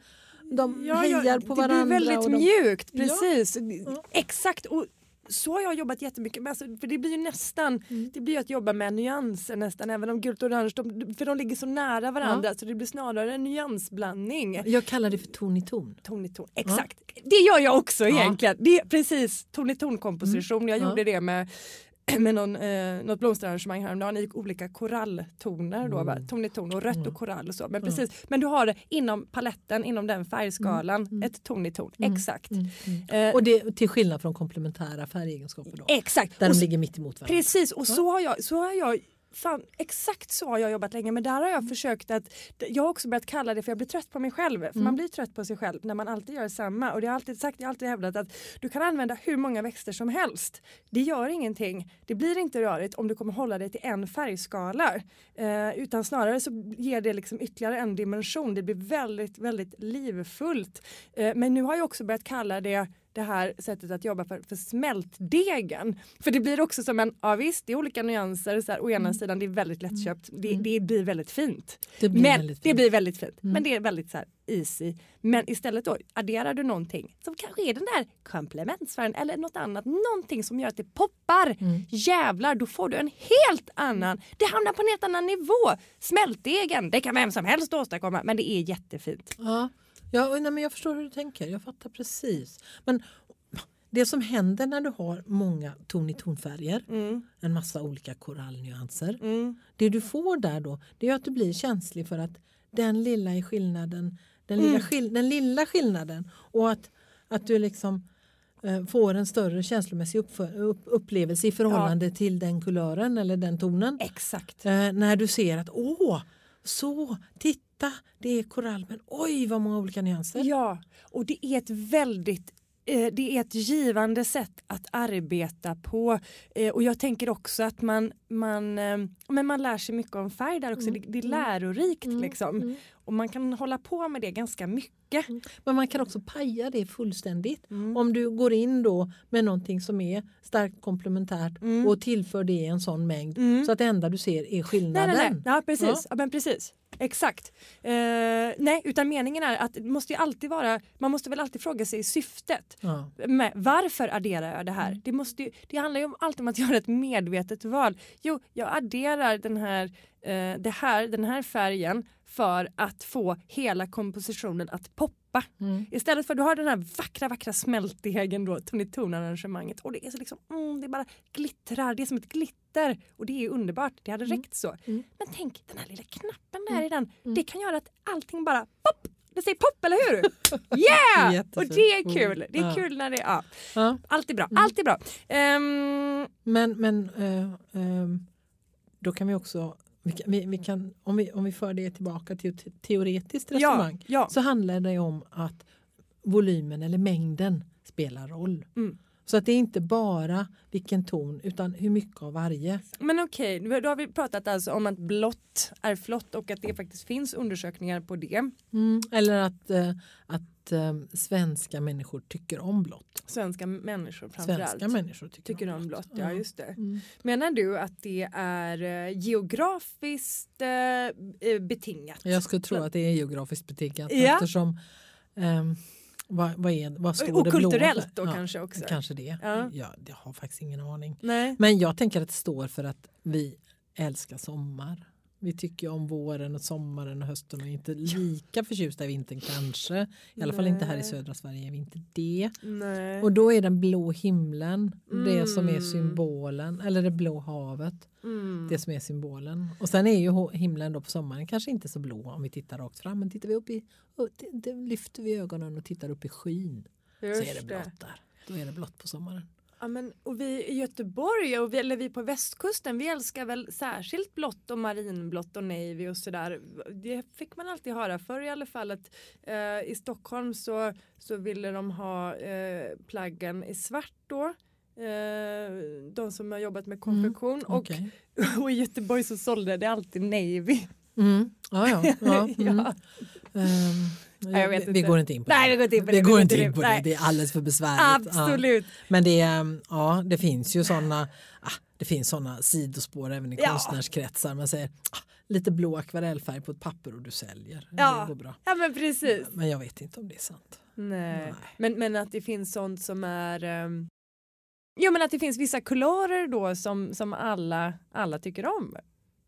de Ja, hejar ja, på det varandra. blir väldigt de, mjukt, precis. Ja. Exakt. Och så har jag jobbat jättemycket med. Alltså, för det blir ju nästan, Mm. det blir ju att jobba med nyanser nästan. Även om gult och orange, de, för de ligger så nära varandra. Så det blir snarare en nyansblandning. Jag kallar det för ton i ton. Ton i ton. Exakt. Det gör jag också Ja. egentligen. Det är precis ton i ton komposition. Jag Ja. gjorde det med [CLEARS THROAT] med någon, eh, något blomsterarrangemang häromdagen i olika koralltoner. Då, Mm. Ton i ton och rött Mm. och korall och så. Men, Mm. precis, men du har det inom paletten, inom den färgskalan, Mm. Mm. ett ton i ton. Mm. Exakt. Mm, mm. Eh, Och det till skillnad från komplementära färgegenskaper då? exakt. Där Och de ligger mitt emot varandra? Precis och så har jag, så har jag Fan, exakt så har jag jobbat länge men där har jag försökt att jag har också börjat kalla det för jag blir trött på mig själv. För Mm. man blir trött på sig själv när man alltid gör samma och det har jag alltid sagt, jag har alltid hävdat att du kan använda hur många växter som helst. Det gör ingenting. Det blir inte rörigt om du kommer hålla dig till en färgskala. Eh, utan snarare så ger det liksom ytterligare en dimension. Det blir väldigt, väldigt livfullt. Eh, men nu har jag också börjat kalla det det här sättet att jobba för, för smältdegen. För det blir också som en, ja visst det är olika nyanser. Så här, å ena sidan det är väldigt lättköpt, det, Mm. det blir väldigt fint. Det blir men väldigt det fint. blir väldigt fint. Mm. Men det är väldigt så här easy. Men istället då adderar du någonting som kanske är den där komplementsfärgen eller något annat. Någonting som gör att det poppar. Mm. Jävlar, då får du en helt annan. Det hamnar på en helt annan nivå. Smältdegen, det kan vem som helst åstadkomma men det är jättefint. Ja, ja nej, men jag förstår hur du tänker. Jag fattar precis. Men det som händer när du har många ton i tonfärger, Mm, en massa olika korallnyanser. mm, Det du får där då, det är att du blir känslig för att den lilla är skillnaden, den lilla, Mm. skill- den lilla skillnaden och att, att du liksom eh, får en större känslomässig upp, upplevelse i förhållande till den kulören eller den tonen. exakt. Eh, när du ser att åh, så, titta, det är korall men oj vad många olika nyanser. Ja, och det är ett väldigt eh, det är ett givande sätt att arbeta på eh, och jag tänker också att man, man, eh, men man lär sig mycket om färg där också. Mm. Det, det är lärorikt Mm, liksom. mm. Och man kan hålla på med det ganska mycket. Men man kan också paja det fullständigt. Mm. Om du går in då med någonting som är starkt komplementärt Mm. och tillför det i en sån mängd Mm. så att det enda du ser är Nej, skillnaden. nej, nej. Ja, precis. Ja. Ja. men precis. Exakt. Eh, nej, utan meningen är att det måste ju alltid vara, man måste väl alltid fråga sig syftet. Ja. med varför adderar jag det Mm. här? Det, måste ju, det handlar ju om, alltid om att [LAUGHS] göra ett medvetet val. Jo, jag adderar den här, eh, det här, den här färgen för att få hela kompositionen att poppa. Mm. Istället för att du har den här vackra, vackra smältdegen då, tonarrangemanget och det är så liksom, mm, det bara glittrar, det är som ett glitter och det är underbart, det hade Mm. räckt så. Mm. Men tänk den här lilla knappen där i den, Mm. det kan göra att allting bara pop! Det säger pop, eller hur? [LAUGHS] Yeah! och det är kul. Det är Ja. kul när det ja. Ja. Allt är bra. Mm. Allt är bra. Ehm, Men, men eh, ehm, då kan vi också, vi kan, vi, vi kan, om, vi, om vi för det tillbaka till ett teoretiskt ja, resonemang ja. så handlar det om att volymen eller mängden spelar roll. Mm. Så att det är inte bara vilken ton utan hur mycket av varje. Men okej, nu- då har vi pratat alltså om att blått är flott och att det faktiskt finns undersökningar på det. Eller att, eh, att eh, svenska människor tycker om blått. Svenska människor framförallt Svenska människor tycker, tycker om blått. Ja, just det. Mm. Menar du att det är eh, geografiskt betingat? Jag skulle tro att det är geografiskt betingat Ja. eftersom ehm, vad, vad, är, vad står Och det blåa kulturellt då Ja, kanske också? Kanske det. Ja. Ja. jag har faktiskt ingen aning. Nej. Men jag tänker att det står för att vi älskar sommar. Vi tycker om våren och sommaren och hösten och är inte lika förtjusta i vintern kanske. I alla fall inte här i Nej. södra Sverige är vi inte det. Nej. Och då är den blå himlen det som är Mm. symbolen, eller det blå havet, Mm. det som är symbolen. Och sen är ju himlen då på sommaren kanske inte så blå om vi tittar rakt fram, men tittar vi upp i, lyfter vi ögonen och tittar upp i skyn så Just är det det. blått där. Då är det blått på sommaren. Ja, men, och vi i Göteborg och vi, eller vi på västkusten vi älskar väl särskilt blått och marinblått och navy och sådär. Det fick man alltid höra förr i alla fall att eh, i Stockholm så, så ville de ha eh, plaggen i svart då. Eh, de som har jobbat med konfektion och, Okej. [LAUGHS] och i Göteborg så sålde det alltid navy. Mm. Ja, ja. [LAUGHS] ja. Mm. Ja. Ehm, Nej, vi, vi går inte in på Nej, det. vi går inte in på Vi det. går går inte in på det. Nej. Det är alldeles för besvärligt. Ja. Absolut. Men det, är, ja, det finns ju sådana ah, det finns såna sidospår även i Ja. konstnärskretsar. Man säger ah, lite blå akvarellfärg på ett papper och du säljer. Ja. Det går bra. Ja men precis. Men jag vet inte om det är sant. Nej. Nej. Men, men att det finns sånt som är um... Ja men att det finns vissa kulörer då som, som alla, alla tycker om.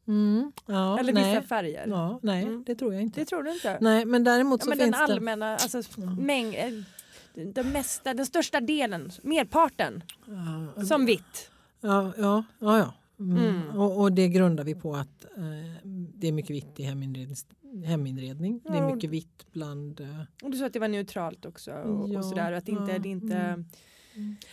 Mm. Ja, Eller nej. vissa färger. Ja, nej, Mm. det tror jag inte. Det tror du inte? Nej, men däremot ja, så men den finns det... allmänna, alltså mäng, eh, den, mesta, den största delen, merparten, som vitt. Ja, ja, ja. ja. Mm. Mm. Och, och det grundar vi på att eh, det är mycket vitt i heminredning. heminredning. Det är mycket vitt bland... Eh, Och du sa att det var neutralt också och, Ja, och sådär. Att det inte, ja, det inte...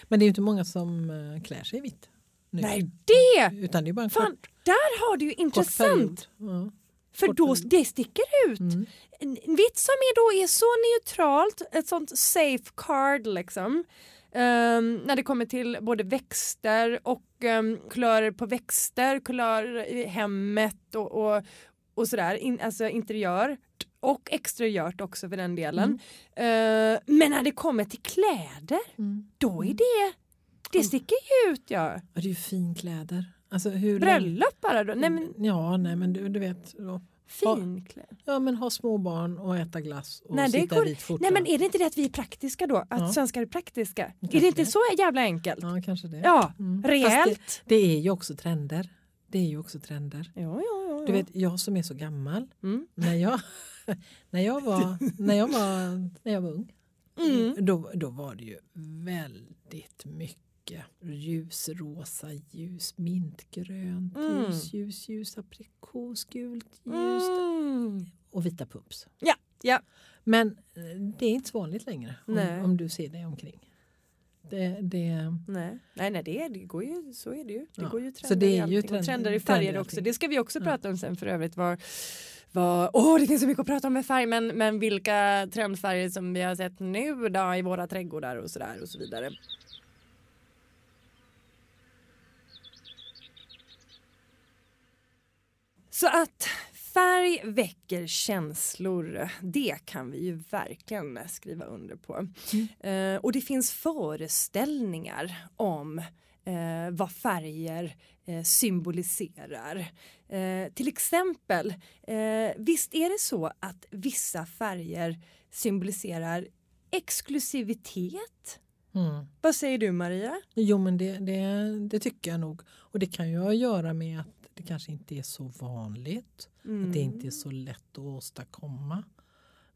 men det är ju inte många som eh, klär sig i vitt. Nu. Nej det! Utan det är bara en Fan, kort, där har du ju intressant. Ja. För kort då, period. det sticker ut. Mm. En vitt som är då är så neutralt, ett sånt safe card liksom. Ehm, när det kommer till både växter och um, kulörer på växter, kulörer i hemmet och, och, och sådär, In, alltså interiör och exteriört också för den delen. Eh, men när det kommer till kläder, Mm. då är det, det sticker ju ut ja. Ja, det är ju finkläder. Alltså hur Bröllop bara då, nej men Ja, nej men du, du vet. Ja. finkläder. ja, men ha små barn och äta glass och Nej, sitta i vit skjorta. Nej men är det inte det att vi är praktiska då? Att Ja. svenskar är praktiska? Är Kanske det inte det. så jävla enkelt? Ja, kanske det. Ja, Mm. rejält. Fast Det, det är ju också trender. Det är ju också trender. Ja, ja, ja, Du ja. vet, jag som är så gammal. Mm. När jag, [LAUGHS] när jag, var, när jag, var, när jag var ung. Mm. Då, då var det ju väldigt mycket ljusrosa ljus, mintgrönt Mm. ljus, ljus, ljus, aprikosgult ljus Mm. och vita pumps. Ja, ja. Men eh, det är inte så vanligt längre om, om du ser dig omkring. Det, det, Nej, nej, nej det, det går ju, så är det ju. Det Ja. går ju Så trender det i är ju och trend- trender i färger också. Det ska vi också Ja. prata om sen för övrigt. Var, var, åh, det finns så mycket att prata om med färg men, men vilka trendfärger som vi har sett nu då, i våra trädgårdar och sådär och så vidare. Så att färg väcker känslor, det kan vi ju verkligen skriva under på. Eh, och det finns föreställningar om eh, vad färger eh, symboliserar. Eh, till exempel, eh, visst är det så att vissa färger symboliserar exklusivitet? mm. Vad säger du Maria? Jo men det, det, det tycker jag nog. Och det kan ju ha att göra med att det kanske inte är så vanligt. Mm. Att det inte är så lätt att åstadkomma.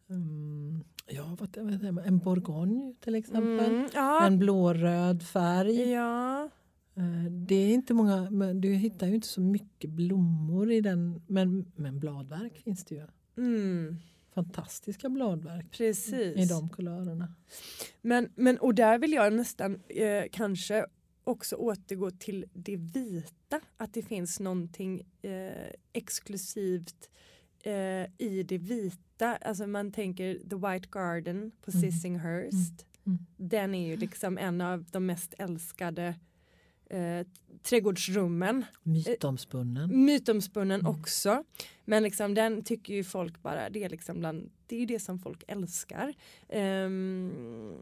Mm, ja, vad, vad, en bourgogne till exempel. Mm, ja. En blåröd färg. ja. Eh, Det är inte många, men du hittar ju inte så mycket blommor i den. Men, men bladverk finns det ju. Mm, Fantastiska bladverk precis. i de kulörerna. Men, men och där vill jag nästan eh, kanske också återgå till det vita. Att det finns någonting eh, exklusivt eh, i det vita. Alltså man tänker The White Garden på Mm. Sissinghurst. Mm. Den är ju liksom en av de mest älskade eh, trädgårdsrummen. Mytomspunnen. Mytomspunnen Mm. också. Men liksom den tycker ju folk bara, det är liksom bland, det är det som folk älskar. Ehm,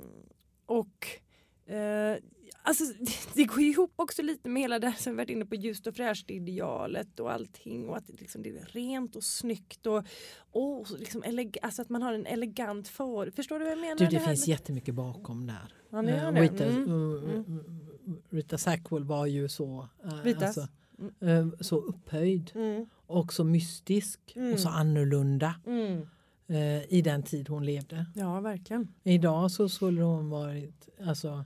och eh, alltså [LAUGHS] det går ihop också lite med hela det som vi varit inne på ljust och fräscht idealet och allting och att det, liksom, det är rent och snyggt och, och så liksom alltså att man har en elegant för, förstår du vad jag menar? Du, det här finns med- jättemycket bakom där. Ja, det Eh, det. Rita, Mm. uh, Mm. Rita Sackwell var ju så, eh, alltså, Mm. eh, så upphöjd Mm, och så mystisk Mm. och så annorlunda mm. eh, i den tid hon levde. Ja, verkligen. Idag så skulle hon varit, alltså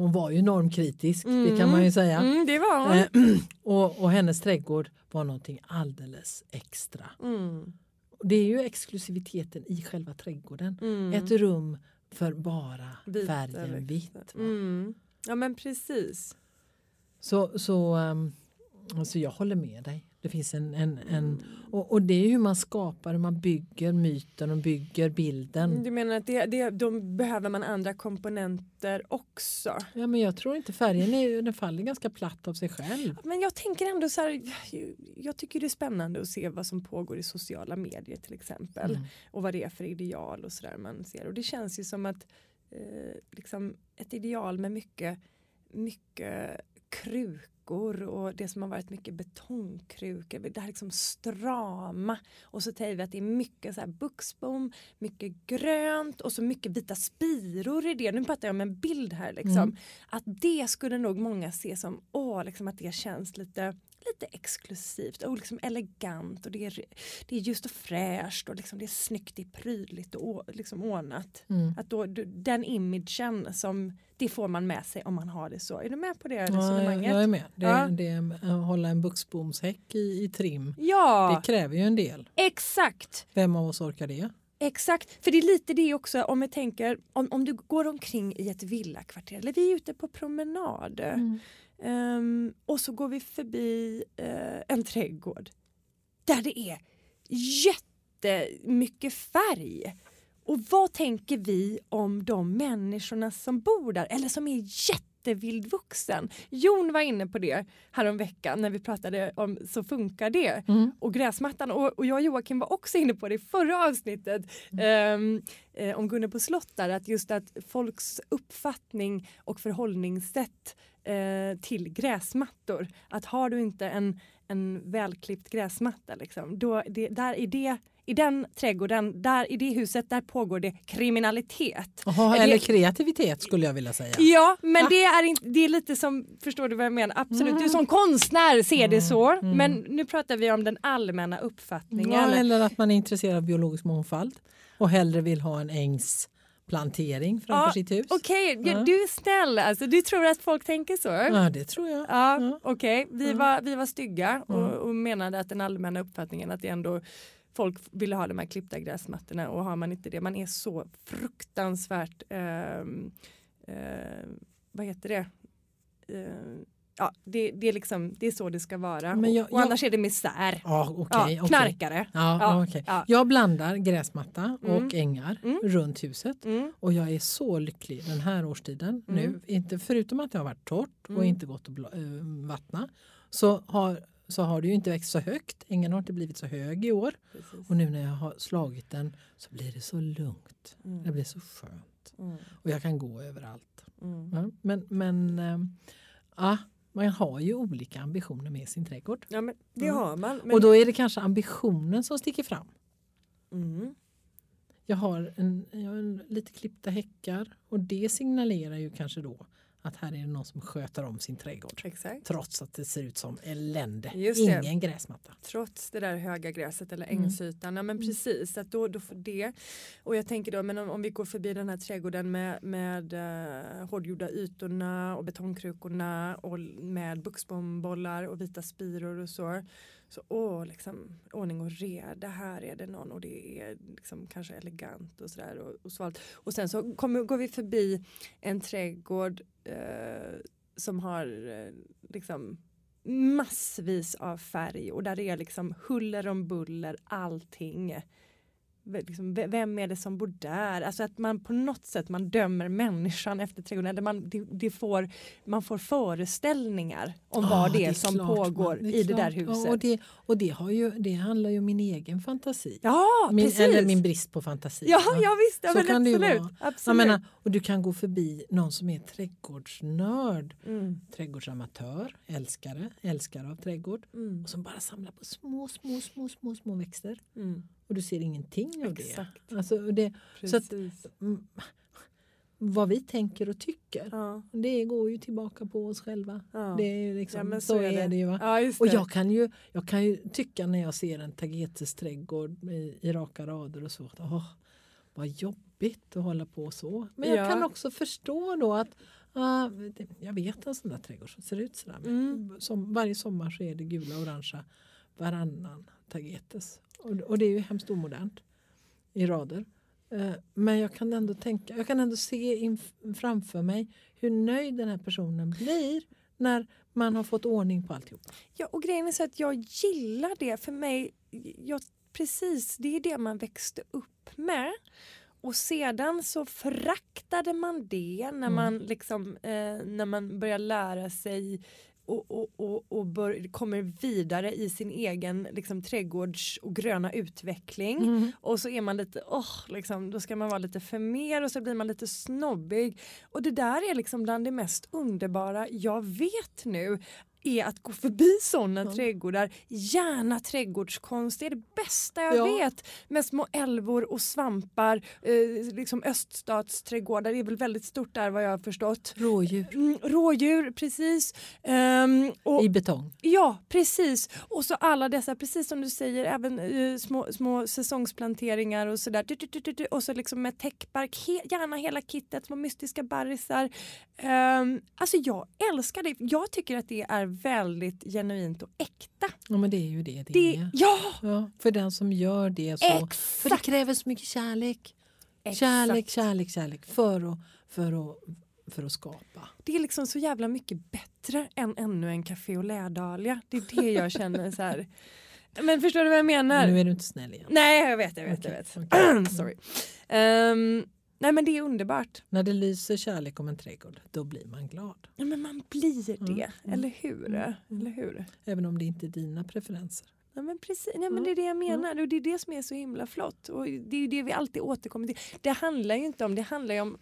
hon var ju normkritisk, det Mm. kan man ju säga. Mm, det var hon. Eh, [CLEARS THROAT] och, och hennes trädgård var någonting alldeles extra. Mm. Det är ju exklusiviteten i själva trädgården. Mm. Ett rum för bara Vita färgen vitt. Mm. Ja men precis. Så, så um, alltså jag håller med dig. Det finns en, en, Mm. en och, och det är hur man skapar, hur man bygger myten och bygger bilden. Du menar att det, det, då behöver man andra komponenter också? Ja, men jag tror inte färgen är, den faller ganska platt av sig själv. Men jag tänker ändå så här, jag tycker det är spännande att se vad som pågår i sociala medier till exempel. Mm. Och vad det är för ideal och sådär man ser. Och det känns ju som att eh, liksom ett ideal med mycket, mycket krukor och det som har varit mycket betongkrukor. Det här liksom strama. Och så säger vi att det är mycket så här buxbom, mycket grönt och så mycket vita spiror i det. Nu pratar jag om en bild här liksom. Mm. Att det skulle nog många se som, åh, liksom att det känns lite lite exklusivt och liksom elegant och det är, det är just och fräscht och liksom det är snyggt, det är prydligt och liksom ordnat. Mm. Att då, den imagen som det får man med sig om man har det så. Är du med på det Ja, resonemanget? jag, jag är med. Det, Ja. det, att hålla en buxbomshäck i, i trim, Ja, det kräver ju en del. exakt. Vem av oss orkar det? Exakt, för det är lite det också om jag tänker om, om du går omkring i ett villakvarter eller vi är ute på promenad Um, och så går vi förbi uh, en trädgård där det är jättemycket färg. Och vad tänker vi om de människorna som bor där eller som är jättevildvuxen? Jon var inne på det häromveckan när vi pratade om Så funkar det Mm. och gräsmattan. Och, och jag och Joakim var också inne på det i förra avsnittet ehm, eh, om Gunnar slott där, att just att folks uppfattning och förhållningssätt eh, till gräsmattor. Att har du inte en, en välklippt gräsmatta, liksom, då, det, där i, det, i den trädgården, där, i det huset, där pågår det kriminalitet. Det- eller kreativitet skulle jag vilja säga. Ja, men Va? det är, inte, det är lite som, förstår du vad jag menar? Absolut, du som konstnär ser det så. mm. Men nu pratar vi om den allmänna uppfattningen. Ja, eller att man är intresserad av biologisk mångfald och hellre vill ha en ängsplantering framför Ja, sitt hus. Okej, ja, Ja. du är snäll alltså. Du tror att folk tänker så? Ja, det tror jag. Ja, Ja. okej. Vi, Ja. var, vi var stygga och, Ja. och menade att den allmänna uppfattningen att det ändå folk ville ha de här klippta gräsmattorna och har man inte det, man är så fruktansvärt, ehm, eh, vad heter det? Eh, ja, det, det, är liksom, det är så det ska vara. Men jag- och, och jag- annars är det misär. Ja, okej. ja, knarkare. Ja, Ja, okej. ja. Jag blandar gräsmatta och Mm. ängar Mm. runt huset. Mm, Och jag är så lycklig den här årstiden nu. Mm. Inte, förutom att det har varit torrt och Mm. inte gått att eh, vattna så har, så har det ju inte växt så högt. Ängen har inte blivit så hög i år. precis. Och nu när jag har slagit den så blir det så lugnt. Mm, Det blir så skönt. mm, Och jag kan gå överallt. mm. Men men ja, man har ju olika ambitioner med sin trädgård. Ja, men det har man. Men, Och då är det kanske ambitionen som sticker fram. mm, Jag har, en, jag har en, lite klippta häckar och det signalerar ju kanske då att här är det någon som sköter om sin trädgård. exakt. Trots att det ser ut som elände. Ingen gräsmatta. Trots det där höga gräset eller Mm. ängsytan. Ja, men precis, att då, då får det. Och jag tänker då, men om, om vi går förbi den här trädgården med, med uh, hårdgjorda ytorna och betongkrukorna och med buxbombollar och vita spiror och så. Så åh, liksom ordning och reda, här är det någon och det är liksom kanske elegant och sådär och, och svalt. Och sen så kommer, går vi förbi en trädgård eh, som har eh, liksom massvis av färg och där det är liksom huller om buller, allting. Liksom, vem är det som bor där? Alltså att man på något sätt man dömer människan efter trädgården. Eller man, det, det får, man får föreställningar om Ja, vad det är, är som klart, pågår man- det är i det där klart. huset. Ja, och det, och det, har ju, det handlar ju om min egen fantasi. ja, min, precis. eller min brist på fantasi. ja, ja, visst. Ja, Så kan det ju absolut. vara. absolut. Menar, och du kan gå förbi någon som är trädgårdsnörd, mm, trädgårdsamatör, älskare, älskare av trädgård mm, och som bara samlar på små, små, små, små, små växter mm, och du ser ingenting av Exakt. det. Alltså, det Så att- vad vi tänker och tycker, ja, det går ju tillbaka på oss själva. ja. Det är ju liksom, ja, men så, är det. ju. Va? Ja, just Och det. jag kan, ju, jag kan ju tycka när jag ser en tagetes trädgård i, i raka rader och så att åh, vad jobbigt att hålla på så. Men jag Ja. kan också förstå då att det- jag vet en sån där trädgård som ser ut sådär. Mm. Som, varje sommar så är det gula och orangea varannan tagetes. Och, och det är ju hemskt omodernt i rader. Eh, Men jag kan ändå tänka, jag kan ändå se in, framför mig hur nöjd den här personen blir när man har fått ordning på alltihop. Ja, och grejen är så att jag gillar det. För mig, jag, precis, det är det man växte upp med. Och sedan så föraktade man det när Mm. man liksom eh, när man börjar lära sig och, och, och, och bör, kommer vidare i sin egen liksom, trädgårds och gröna utveckling. Och så är man lite, åh, liksom, då ska man vara lite för mer och så blir man lite snobbig. Och det där är liksom bland det mest underbara jag vet nu. Är att gå förbi sådana Ja. trädgårdar. Gärna trädgårdskonst, det är det bästa jag Ja. vet. Med små älvor och svampar. Eh, liksom öststatsträdgårdar är väl väldigt stort där vad jag har förstått. Rådjur Mm, rådjur, precis. Ehm, och, i betong. Ja, precis. Och så alla dessa, precis som du säger, även eh, små, små säsongsplanteringar och sådär. Och så liksom med täckbark, he, gärna hela kittet, små mystiska barrisar. Um, alltså jag älskar det. Jag tycker att det är väldigt genuint och äkta. Ja men det är ju det det, Det, är. ja, Ja, för den som gör det så. För det exakt! kräver så mycket kärlek. exakt. Kärlek, kärlek, kärlek för att, för att, för att skapa. Det är liksom så jävla mycket bättre än ännu en café och lädalia. Det är det jag känner så här. [LAUGHS] Men förstår du vad jag menar? Nu är du inte snäll igen. Nej, jag vet, jag vet. Okej, Jag vet. okej. [CLEARS THROAT] Sorry. Ehm, nej men det är underbart. När det lyser kärlek om en trädgård, då blir man glad. Ja, men man blir det, Mm, mm, eller hur? mm, Eller hur? Även om det inte är dina preferenser. Ja, men precis. Nej, men Mm, det är det jag menar och det är det som är så himla flott. Och det är det vi alltid återkommer till. Det handlar ju inte om, det handlar ju om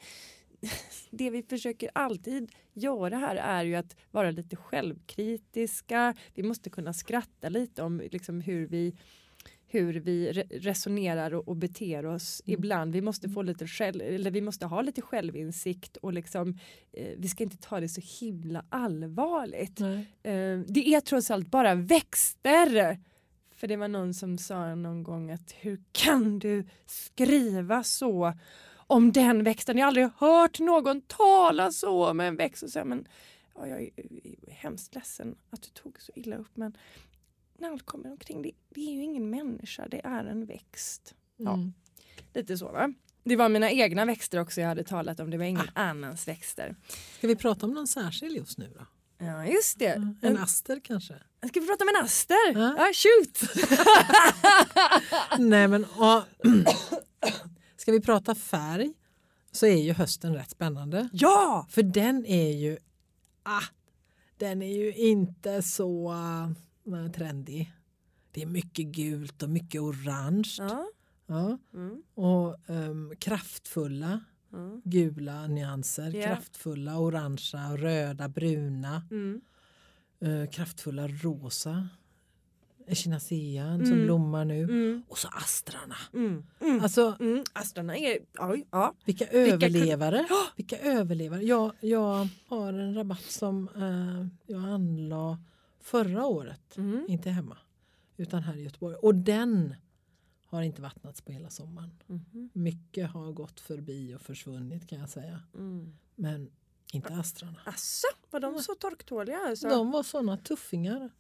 [LAUGHS] det vi försöker alltid göra här är ju att vara lite självkritiska. Vi måste kunna skratta lite om liksom hur vi hur vi re- resonerar och, och beter oss Mm. ibland. Vi måste, få lite själv, eller vi måste ha lite självinsikt och liksom, eh, vi ska inte ta det så himla allvarligt. Eh, det är trots allt bara växter. För det var någon som sa någon gång att hur kan du skriva så om den växten? Jag har aldrig hört någon tala så om en växt. Och så, men, ja, jag är hemskt ledsen att du tog så illa upp men när allt kommer omkring, det, det är ju ingen människa, det är en växt. Ja. Mm. Lite så va? Det var mina egna växter också jag hade talat om, det var ingen annans växter. Ska vi prata om någon särskild just nu då? Ja just det. Mm. En aster kanske? Ska vi prata om en aster? Ja. Ja, shoot! [LAUGHS] Nej men och, [CLEARS THROAT] Ska vi prata färg så är ju hösten rätt spännande. Ja! För den är ju ah, Den är ju inte så trendig. Det är mycket gult och mycket orange. Ja. Ja. Mm. Och ehm, kraftfulla Mm. gula nyanser. Ja. Kraftfulla orangea, röda, bruna. Mm. eh, kraftfulla rosa. Echinacean som Mm. blommar nu. Mm. Och så astrarna. Mm. Alltså. Astrarna är... Oj, ja. vilka kun- överlevare. Vilka överlevare. Jag, jag har en rabatt som eh, jag anlade förra året. Mm. Inte hemma utan här i Göteborg. Och den har inte vattnats på hela sommaren. Mhm. Mycket har gått förbi och försvunnit kan jag säga. Mm. Men inte astrarna. Asså, var de så torktåliga? Alltså? De var sådana tuffingar.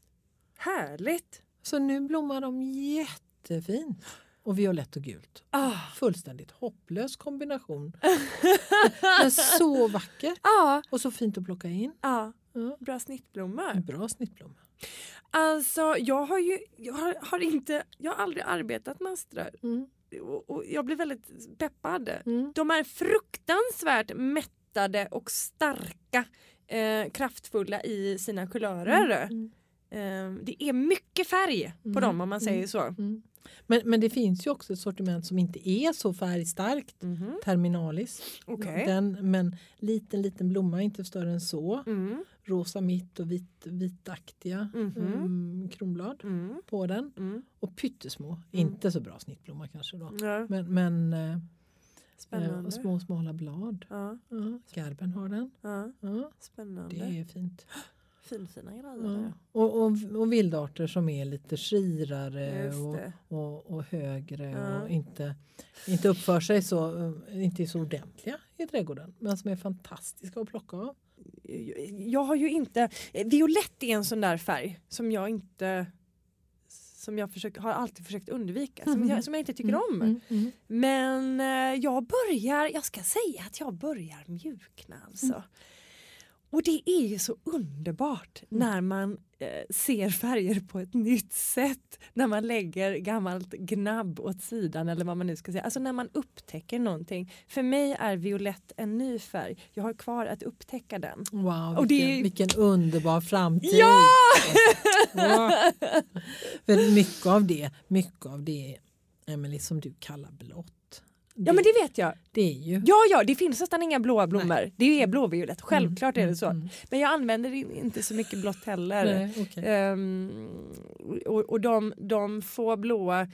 Härligt! Så nu blommar de jättefint. Och violett och gult. Ah. Fullständigt hopplös kombination. [LAUGHS] Men så vacker. Ja, Och så fint att plocka in. ja, Ja. bra snittblomma. En bra snittblomma. Alltså, jag har ju jag har, har inte, jag har aldrig arbetat med astrar Mm. och, och jag blir väldigt peppad. Mm. De är fruktansvärt mättade och starka, eh, kraftfulla i sina kulörer. Mm. Eh, det är mycket färg på Mm. dem om man säger Mm. så. Mm. Men, men det finns ju också ett sortiment som inte är så färgstarkt. Mhm. Terminalis. Okej. Den, men liten liten blomma, inte större än så. Mm. Rosa mitt och vit, vitaktiga Mhm. mm, kronblad Mm. på den. Mm. Och pyttesmå, Mm. inte så bra snittblomma kanske då. Ja, Men, men eh, eh, spännande. och små smala blad. Ja, Ja, garben har den. ja, spännande. det är fint. Finfina grejer. Och, och, och vildarter som är lite skirare och, och, och högre och inte, inte uppför sig så, eh, inte så ordentliga i trädgården. Men som är fantastiska att plocka av. Jag har ju inte, violett är en sån där färg som jag inte som jag försöker, har alltid försökt undvika, som, Mhm. jag, som jag inte tycker om. Mm, mm. Men eh, jag börjar, jag ska säga att jag börjar mjukna alltså. Mm. Och det är ju så underbart när man eh, ser färger på ett nytt sätt. När man lägger gammalt gnabb åt sidan eller vad man nu ska säga. Alltså när man upptäcker någonting. För mig är violett en ny färg. Jag har kvar att upptäcka den. Wow, Och det vilken, är- vilken underbar framtid! Ja! [LAUGHS] Ja. För mycket av det, mycket av det Emelie, som du kallar blått. Ja men det vet jag. det är ju... Ja ja det finns nästan inga blåa blommor. Det är blåviolett, självklart är det så. Mm, mm. Men jag använder inte så mycket blått heller. Nej, okej. Ehm, och och de, de få blåa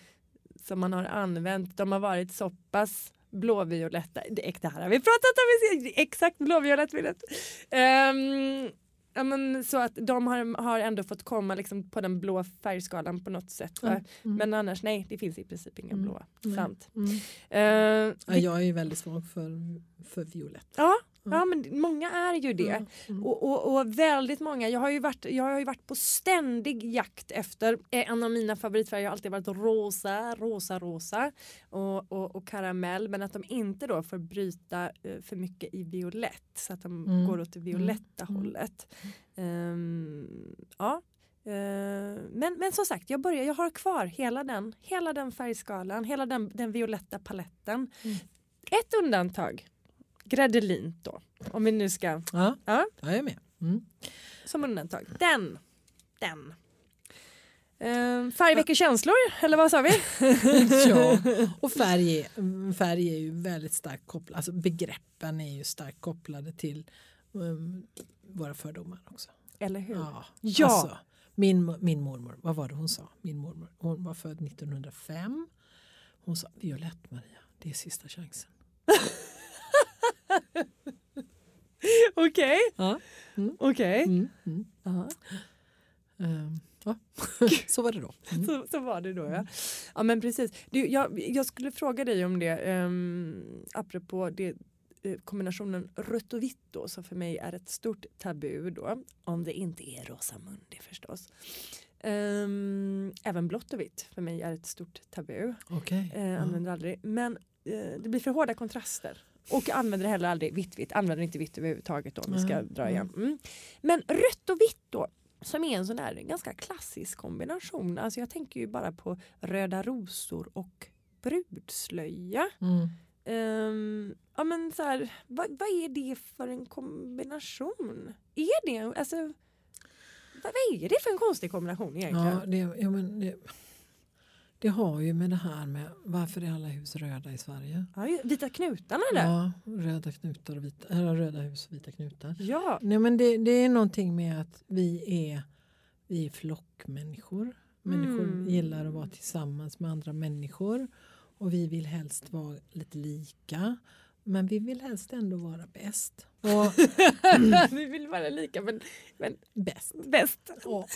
som man har använt de har varit så pass blåvioletta. Det, det här har vi pratat om, exakt blåviolett. Um, ja, men så att de har, har ändå fått komma liksom på den blå färgskalan på något sätt. Mm, mm. Men annars nej, det finns i princip inga Mm, blåa. nej. Sant. Mm. Ehm, Ja, jag är ju väldigt svag för, för violett. ja, Mm. Ja, men många är ju det. Mm, mm. Och, och, och väldigt många, jag har, ju varit, jag har ju varit på ständig jakt efter eh, en av mina favoritfärger har alltid varit rosa, rosa, rosa och, och, och karamell men att de inte då får bryta eh, för mycket i violett så att de Mm. går åt det violetta Mm. hållet. Ehm, ja. Eh, men, men som sagt, jag, börjar, jag har kvar hela den, hela den färgskalan, hela den, den violetta paletten. Mm. Ett undantag, Gredelint då. Om vi nu ska Ja, Ja. jag är med. Mm. som undantag. Den. Den. Uh, färg väcker känslor, eller vad sa vi? [LAUGHS] ja, [LAUGHS] och färg är, färg är ju väldigt starkt kopplade, alltså begreppen är ju starkt kopplade till um, våra fördomar också. Eller hur? Ja, Ja. Alltså, min, min mormor, vad var det hon sa? Min mormor, hon var född 1905. Hon sa Violett Maria, det är sista chansen. [LAUGHS] [LAUGHS] Okej. Ja. Okej. Mm, mm. Ja. Ehm, ja. [LAUGHS] Så var det då. Mm. Så, så var det då ja. Ja men precis. Du, jag, jag skulle fråga dig om det um, apropå det eh, kombinationen rött och vitt då som för mig är ett stort tabu då. Om det inte är Rosamundi förstås. Ehm, även blått och vitt för mig är ett stort tabu. Okej. Eh, Ja. använder aldrig. Men eh, det blir för hårda kontraster. Och använder heller aldrig vitt vitt. Använder inte vitt överhuvudtaget då, om vi ska Mm, dra igen. Mm. Men rött och vitt då. Som är en sån där ganska klassisk kombination. Alltså jag tänker ju bara på röda rosor och brudslöja. Mm. Ehm, ja men så här, vad, vad är det för en kombination? Är det, alltså, vad, vad är det för en konstig kombination egentligen? Ja, det, ja, men det, det har ju med det här med varför är alla hus röda i Sverige? Ja, vita knutarna där. Ja, röda knutar och vita, eller röda hus och vita knutar. Ja. Nej, men det, det är någonting med att vi är, vi är flockmänniskor. Människor Mm. gillar att vara tillsammans med andra människor och vi vill helst vara lite lika. Men vi vill helst ändå vara bäst. Och [LAUGHS] Vi vill vara lika men, men bäst. bäst. [LAUGHS] Ja.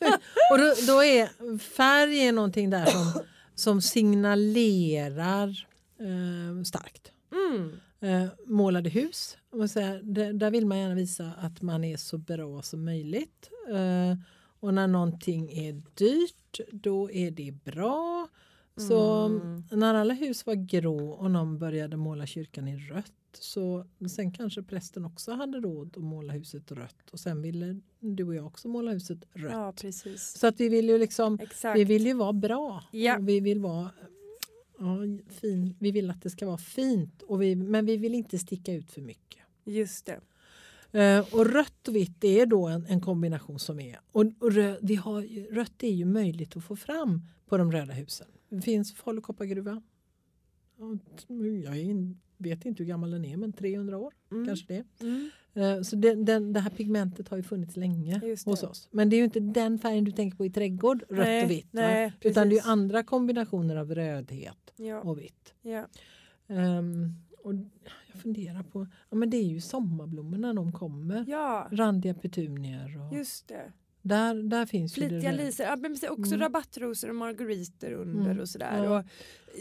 [LAUGHS] och då, då är färg är någonting där som, som signalerar eh, starkt. Mm. Eh, målade hus, man säger, där, där vill man gärna visa att man är så bra som möjligt. Eh, och när någonting är dyrt då är det bra. Så Mm. när alla hus var grå och någon började måla kyrkan i rött så sen kanske prästen också hade råd att måla huset rött och sen ville du och jag också måla huset rött. Ja precis. Så att vi vill ju liksom Exakt. vi vill ju vara bra. Ja. Och vi vill vara ja, fin. Vi vill att det ska vara fint och vi, men vi vill inte sticka ut för mycket. Just det. Eh, och rött och vitt är då en, en kombination som är. Och, och rö, vi har, rött är ju möjligt att få fram på de röda husen. Det finns Falu koppargruva. Ja, t- Jag in, vet inte hur gammal den är men 300 år Mm. kanske det. Mm. Eh, Så den, den, det här pigmentet har ju funnits länge hos oss. Men det är ju inte den färgen du tänker på i trädgård, rött Nej, och vitt. nej, Utan det är andra kombinationer av rödhet Ja. och vitt. Ja. Ehm, och jag funderar på, ja men det är ju sommarblommorna de kommer. ja, Randiga petunier och just det. Där, där finns ju det Flitiga lisor. Ja, men också Mm. rabattrosor och margariter under Mm. och sådär. Och,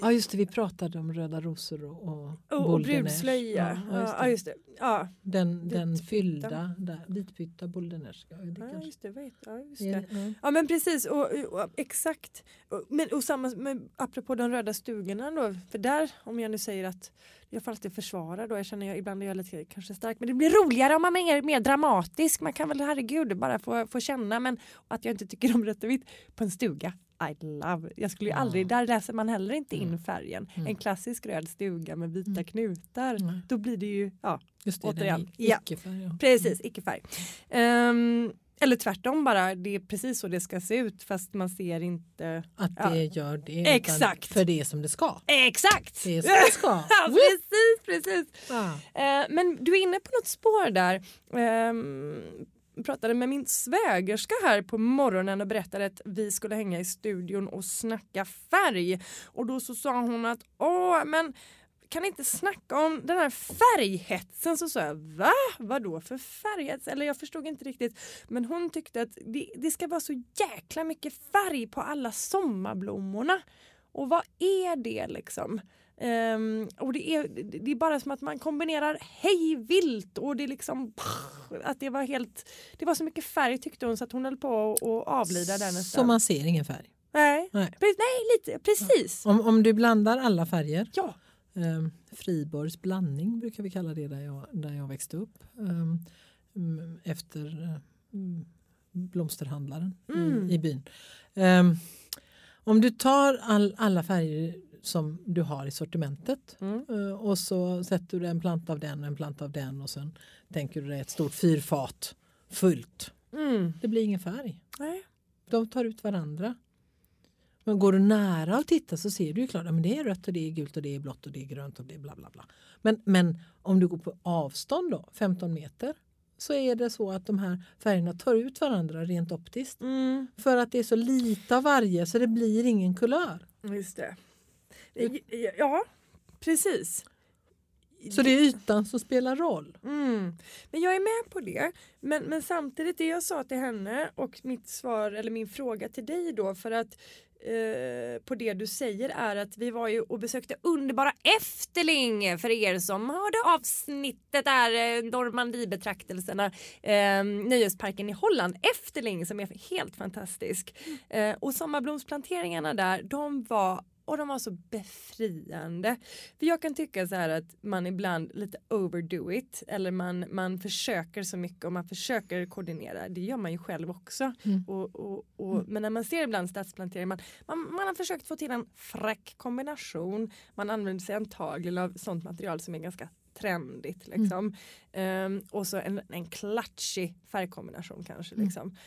Ja just det, vi pratade om röda rosor och, och, och, brudslöja. Ja, Ja, ja, just det. ja, Den, den fyllda, där, vitpytta Boldenäs. Ja, det ja, kanske- just det. Vet, ja, just är det. det- ja. Ja men precis, och, och, exakt. Men, och samma med, apropå de röda stugorna då, för där om jag nu säger att jag får alltid försvara då, jag känner jag, ibland är jag lite kanske stark, men det blir roligare om man är mer dramatisk, man kan väl herregud bara få, få känna, men att jag inte tycker om rött och vitt på en stuga. I love. Jag skulle ju aldrig, där läser man heller inte in Mm. färgen. Mm. En klassisk röd stuga med vita Mm. knutar. Då blir det ju, ja Just det, Återigen. Ja. icke-färg, ja. Precis, icke färg. Ehm, Eller tvärtom bara, det är precis så det ska se ut fast man ser inte. Att Ja. det gör det. Exakt. För det är som det ska. Exakt! Det är som det ska. [LAUGHS] Ja, precis, precis. Ja. Eh, men du är inne på något spår där. Pratade med min svägerska här på morgonen och berättade att vi skulle hänga i studion och snacka färg. Och då så sa hon att åh men kan inte snacka om den här färghetsen? Så sa jag va? Vadå för färghets? Eller jag förstod inte riktigt. Men hon tyckte att det, det ska vara så jäkla mycket färg på alla sommarblommorna. Och vad är det liksom? Ehm, och det är, det är bara som att man kombinerar hej vilt och det är liksom att det var helt det var så mycket färg tyckte hon så att hon höll på att avlida där nästan. Så man ser ingen färg. nej. Nej. Pre- nej, lite precis. Om, om du blandar alla färger, Ja. eh, Friborgs blandning brukar vi kalla det där jag, där jag växte upp. Mm, efter mm, blomsterhandlaren Mm. i, i byn. Om du tar all, alla färger som du har i sortimentet Mm. eh, och så sätter du en planta av den och en planta av den och sen tänker du dig ett stort fyrfat fullt. Mm. Det blir ingen färg. Nej. De tar ut varandra. Men går du nära och tittar så ser du ju klart att det är rött och det är gult och det är blått och det är grönt och det är bla bla bla. Men, men om du går på avstånd då, 15 meter, så är det så att de här färgerna tar ut varandra rent optiskt. Mm. För att det är så lite av varje så det blir ingen kulör. Just det. Ja, precis. Så det är ytan som spelar roll. Mm. Men jag är med på det. Men, men samtidigt det jag sa till henne och mitt svar eller min fråga till dig då för att eh, på det du säger är att vi var ju och besökte underbara Efterling för er som hörde avsnittet där eh, Normandiebetraktelserna eh, nöjesparken i Holland Efterling som är helt fantastisk eh, och sommarblomsplanteringarna där de var och de var så befriande. För jag kan tycka så här att man ibland lite overdo it eller man, man försöker så mycket och man försöker koordinera. Det gör man ju själv också. Mm. Och, och, och, Men när man ser ibland stadsplantering, man, man, man har försökt få till en fräck kombination. Man använder sig antagligen av sånt material som är ganska trendigt. Liksom. Ehm, och så en, en klatschig färgkombination kanske. Liksom.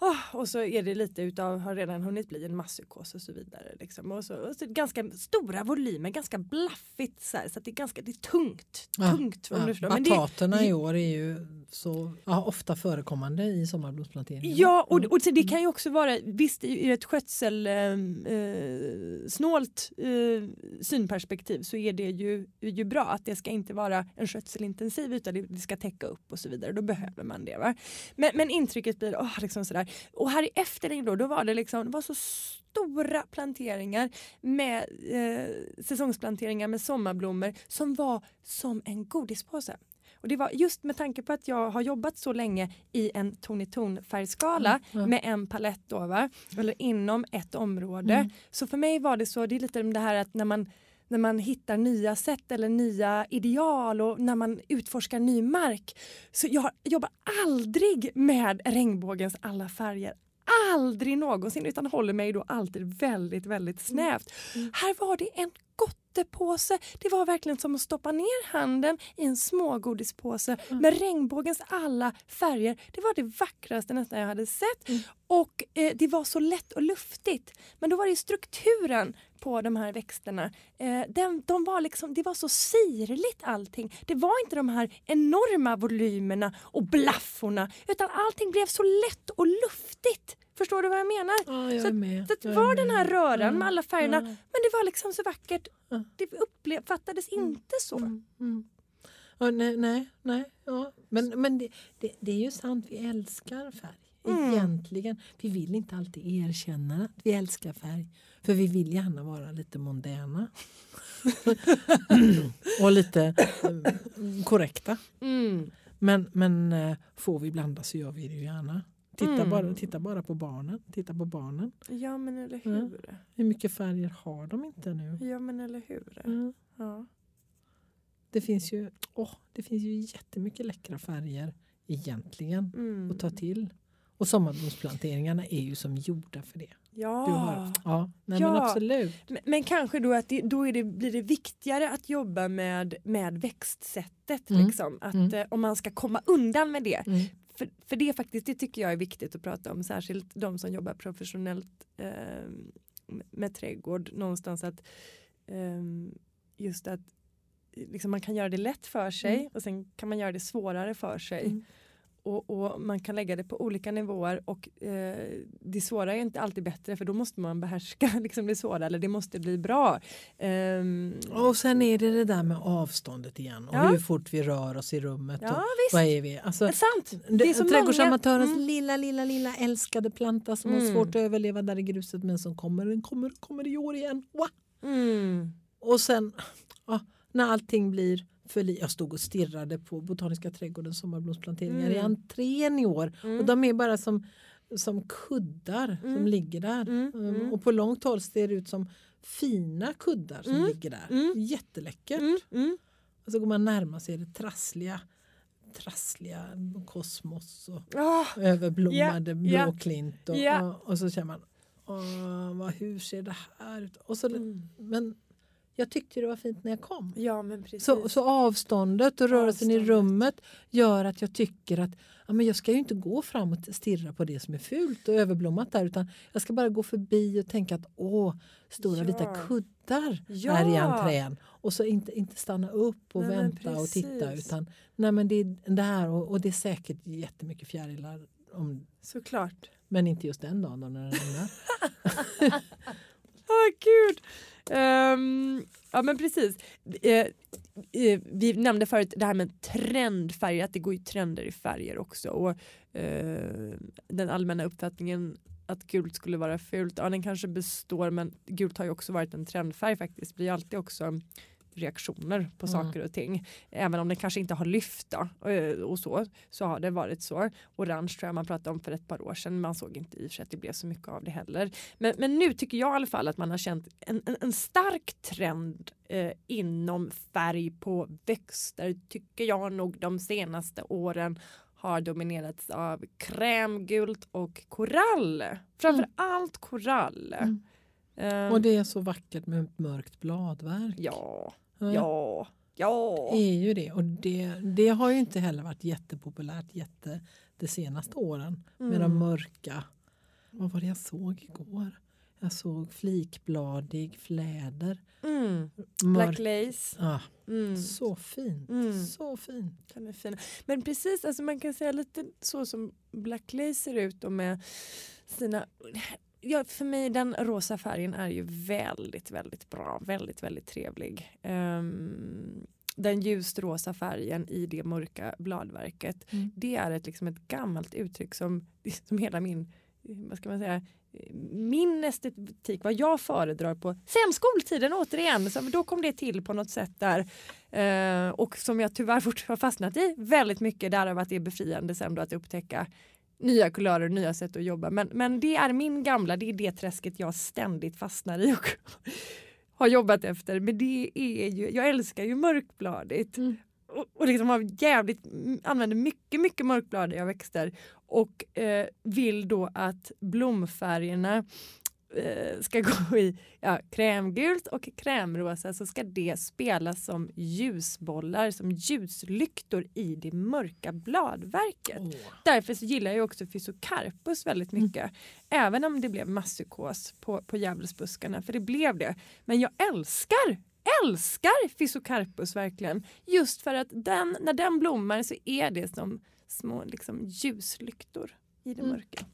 Ah, och så är det lite utav, har redan hunnit bli en masspsykos och så vidare. Liksom. Och så, och så ganska stora volymer, ganska blaffigt så, här, så att det är ganska det är tungt. Ja, tungt Ja, förstår. Men det, bataterna i år är ju så ja, ofta förekommande i sommarblomsplanteringen. Ja, och, Mm. och så det kan ju också vara, visst i ett skötselsnålt eh, eh, synperspektiv så är det ju, ju bra att det ska inte vara en skötselintensiv utan det, det ska täcka upp och så vidare. Då behöver man det. Va? Men, men intrycket blir åh, liksom sådär. Och här i Efterling då, då var det liksom, det var så stora planteringar med eh, säsongsplanteringar med sommarblommor som var som en godispåse. Och det var just med tanke på att jag har jobbat så länge i en ton i ton färgskala Ja, ja. med en palett då, va? eller inom ett område. Mm. Så för mig var det så, det är lite det här att när man när man hittar nya sätt eller nya ideal och när man utforskar ny mark. Så jag jobbar aldrig med regnbågens alla färger. Aldrig någonsin utan håller mig då alltid väldigt väldigt snävt. Mm. Här var det en gottepåse. Det var verkligen som att stoppa ner handen i en smågodispåse Mm. med regnbågens alla färger. Det var det vackraste nästan jag hade sett. Mm. Och eh, det var så lätt och luftigt. Men då var det strukturen på de här växterna. Eh, den, de var liksom, det var så sirligt allting. Det var inte de här enorma volymerna och blafforna utan allting blev så lätt och luftigt. Förstår du vad jag menar? Ja, jag Så är med. Så att är var den här röran Ja, med alla färgerna ja. men det var liksom så vackert. Ja. Det uppfattades inte så. Mm, mm. Ja, nej, nej, nej. Ja. Men, men det, det, det är ju sant, vi älskar färg. Mm. Egentligen. Vi vill inte alltid erkänna att vi älskar färg. För vi vill gärna vara lite mondäna. [LAUGHS] och lite eh, korrekta. Mm. Men, men eh, får vi blanda så gör vi det ju gärna. Titta, Mm. bara, titta bara på barnen. Titta på barnen. Ja men eller Ja. hur. Hur mycket färger har de inte nu? Ja men eller hur. Mm. Ja. Det finns ju åh, det finns ju jättemycket läckra färger egentligen Mm. att ta till. Och sommarblomsplanteringarna är ju som gjorda för det. Ja. Du har, ja, nej, Ja. men absolut. Men, men kanske då att det, då är det, blir det viktigare att jobba med, med växtsättet. Mm. Liksom. Att, Mm. eh, om man ska komma undan med det. Mm. för, för det faktiskt, det tycker jag är viktigt att prata om, särskilt de som jobbar professionellt eh, med trädgård någonstans att eh, just att liksom man kan göra det lätt för sig Mm. och sen kan man göra det svårare för sig. Och, och man kan lägga det på olika nivåer och eh, det svåra är inte alltid bättre för då måste man behärska [LAUGHS] liksom det svåra eller det måste bli bra. Ehm, Och sen är det det där med avståndet igen och Ja. hur fort vi rör oss i rummet. ja och visst, vad är vi? Alltså, det är sant. det, är så trädgårdsamatörens många- Mm. lilla, lilla, lilla älskade planta som har Mm. svårt att överleva där i gruset men som kommer, den kommer, kommer i år igen. Wow. Mm. Och sen ja, när allting blir för Jag stod och stirrade på Botaniska trädgårdens sommarblomsplanteringar i Mm. entrén i år. Mm. Och de är bara som, som kuddar som Mm. ligger där. Mm, Um, mm. Och på långt håll ser det ut som fina kuddar som Mm, ligger där. Jätteläckert. Och så går man närmare så är det trassliga, trassliga kosmos och Ah, överblommade ja, blåklint. Och, ja. och, och så känner man, Åh, vad, hur ser det här ut? Och så. Men jag tyckte det var fint när jag kom. Ja men precis. Så, så avståndet och rörelsen i Avståndet. rummet gör att jag tycker att ja, men jag ska ju inte gå fram och stirra på det som är fult och överblommat där utan jag ska bara gå förbi och tänka att åh, stora Ja. vita kuddar Ja. här i entrén. Och så inte, inte stanna upp och Nej, vänta och titta utan nej, men det är det här och, och det är säkert jättemycket fjärilar om, Såklart. men inte just den dagen då när den regnar. [LAUGHS] Åh gud. Um, ja men precis. Uh, uh, vi nämnde förut det här med trendfärger, att det går ju trender i färger också. Och, uh, den allmänna uppfattningen att gult skulle vara fult, ja den kanske består men gult har ju också varit en trendfärg faktiskt. Blir alltid också reaktioner på Mm. saker och ting. Även om det kanske inte har lyft då, eh, och så, så har det varit så. Orange tror jag man pratade om för ett par år sedan. Man såg inte i och för sig att det blev så mycket av det heller. Men, men nu tycker jag i alla fall att man har känt en, en, en stark trend eh, inom färg på växter tycker jag nog de senaste åren har dominerats av krämgult och korall. Framför allt korall. Mm. Ehm, och det är så vackert med mörkt bladverk. Ja, Ja. ja, ja. är ju det. Och det, det har ju inte heller varit jättepopulärt jätte de senaste åren. Med de Mm. mörka. Vad var det jag såg igår? Jag såg flikbladig fläder. Mm. Black lace. Ah, Mm. Så fint. Mm. Så fint. Den är fin. Men precis, alltså man kan säga lite så som Black Lace ser ut och med sina Ja, för mig den rosa färgen är ju väldigt, väldigt bra. Väldigt, väldigt trevlig. Ehm, den ljust rosa färgen i det mörka bladverket. Mm. Det är ett, liksom ett gammalt uttryck som, [LAUGHS] som hela min, vad ska man säga, min estetik, vad jag föredrar på sen skoltiden återigen, så då kom det till på något sätt där. Eh, och som jag tyvärr [LAUGHS] fortfarande har fastnat i väldigt mycket därav att det är befriande sen då att upptäcka nya kulörer och nya sätt att jobba. Men, men det är min gamla, det är det träsket jag ständigt fastnar i och [LAUGHS] har jobbat efter. Men det är ju, jag älskar ju mörkbladigt. Mm. Och, och liksom har jävligt, använder mycket, mycket mörkbladiga växter och eh, vill då att blomfärgerna ska [LAUGHS] gå i ja, krämgult och krämrosa så ska det spelas som ljusbollar, som ljuslyktor i det mörka bladverket. Åh. Därför så gillar jag också Physocarpus väldigt Mm. mycket. Även om det blev masspsykos på, på djävulsbuskarna, för det blev det. Men jag älskar, älskar Physocarpus verkligen. Just för att den, när den blommar så är det som små liksom, ljuslyktor i det Mm. mörka.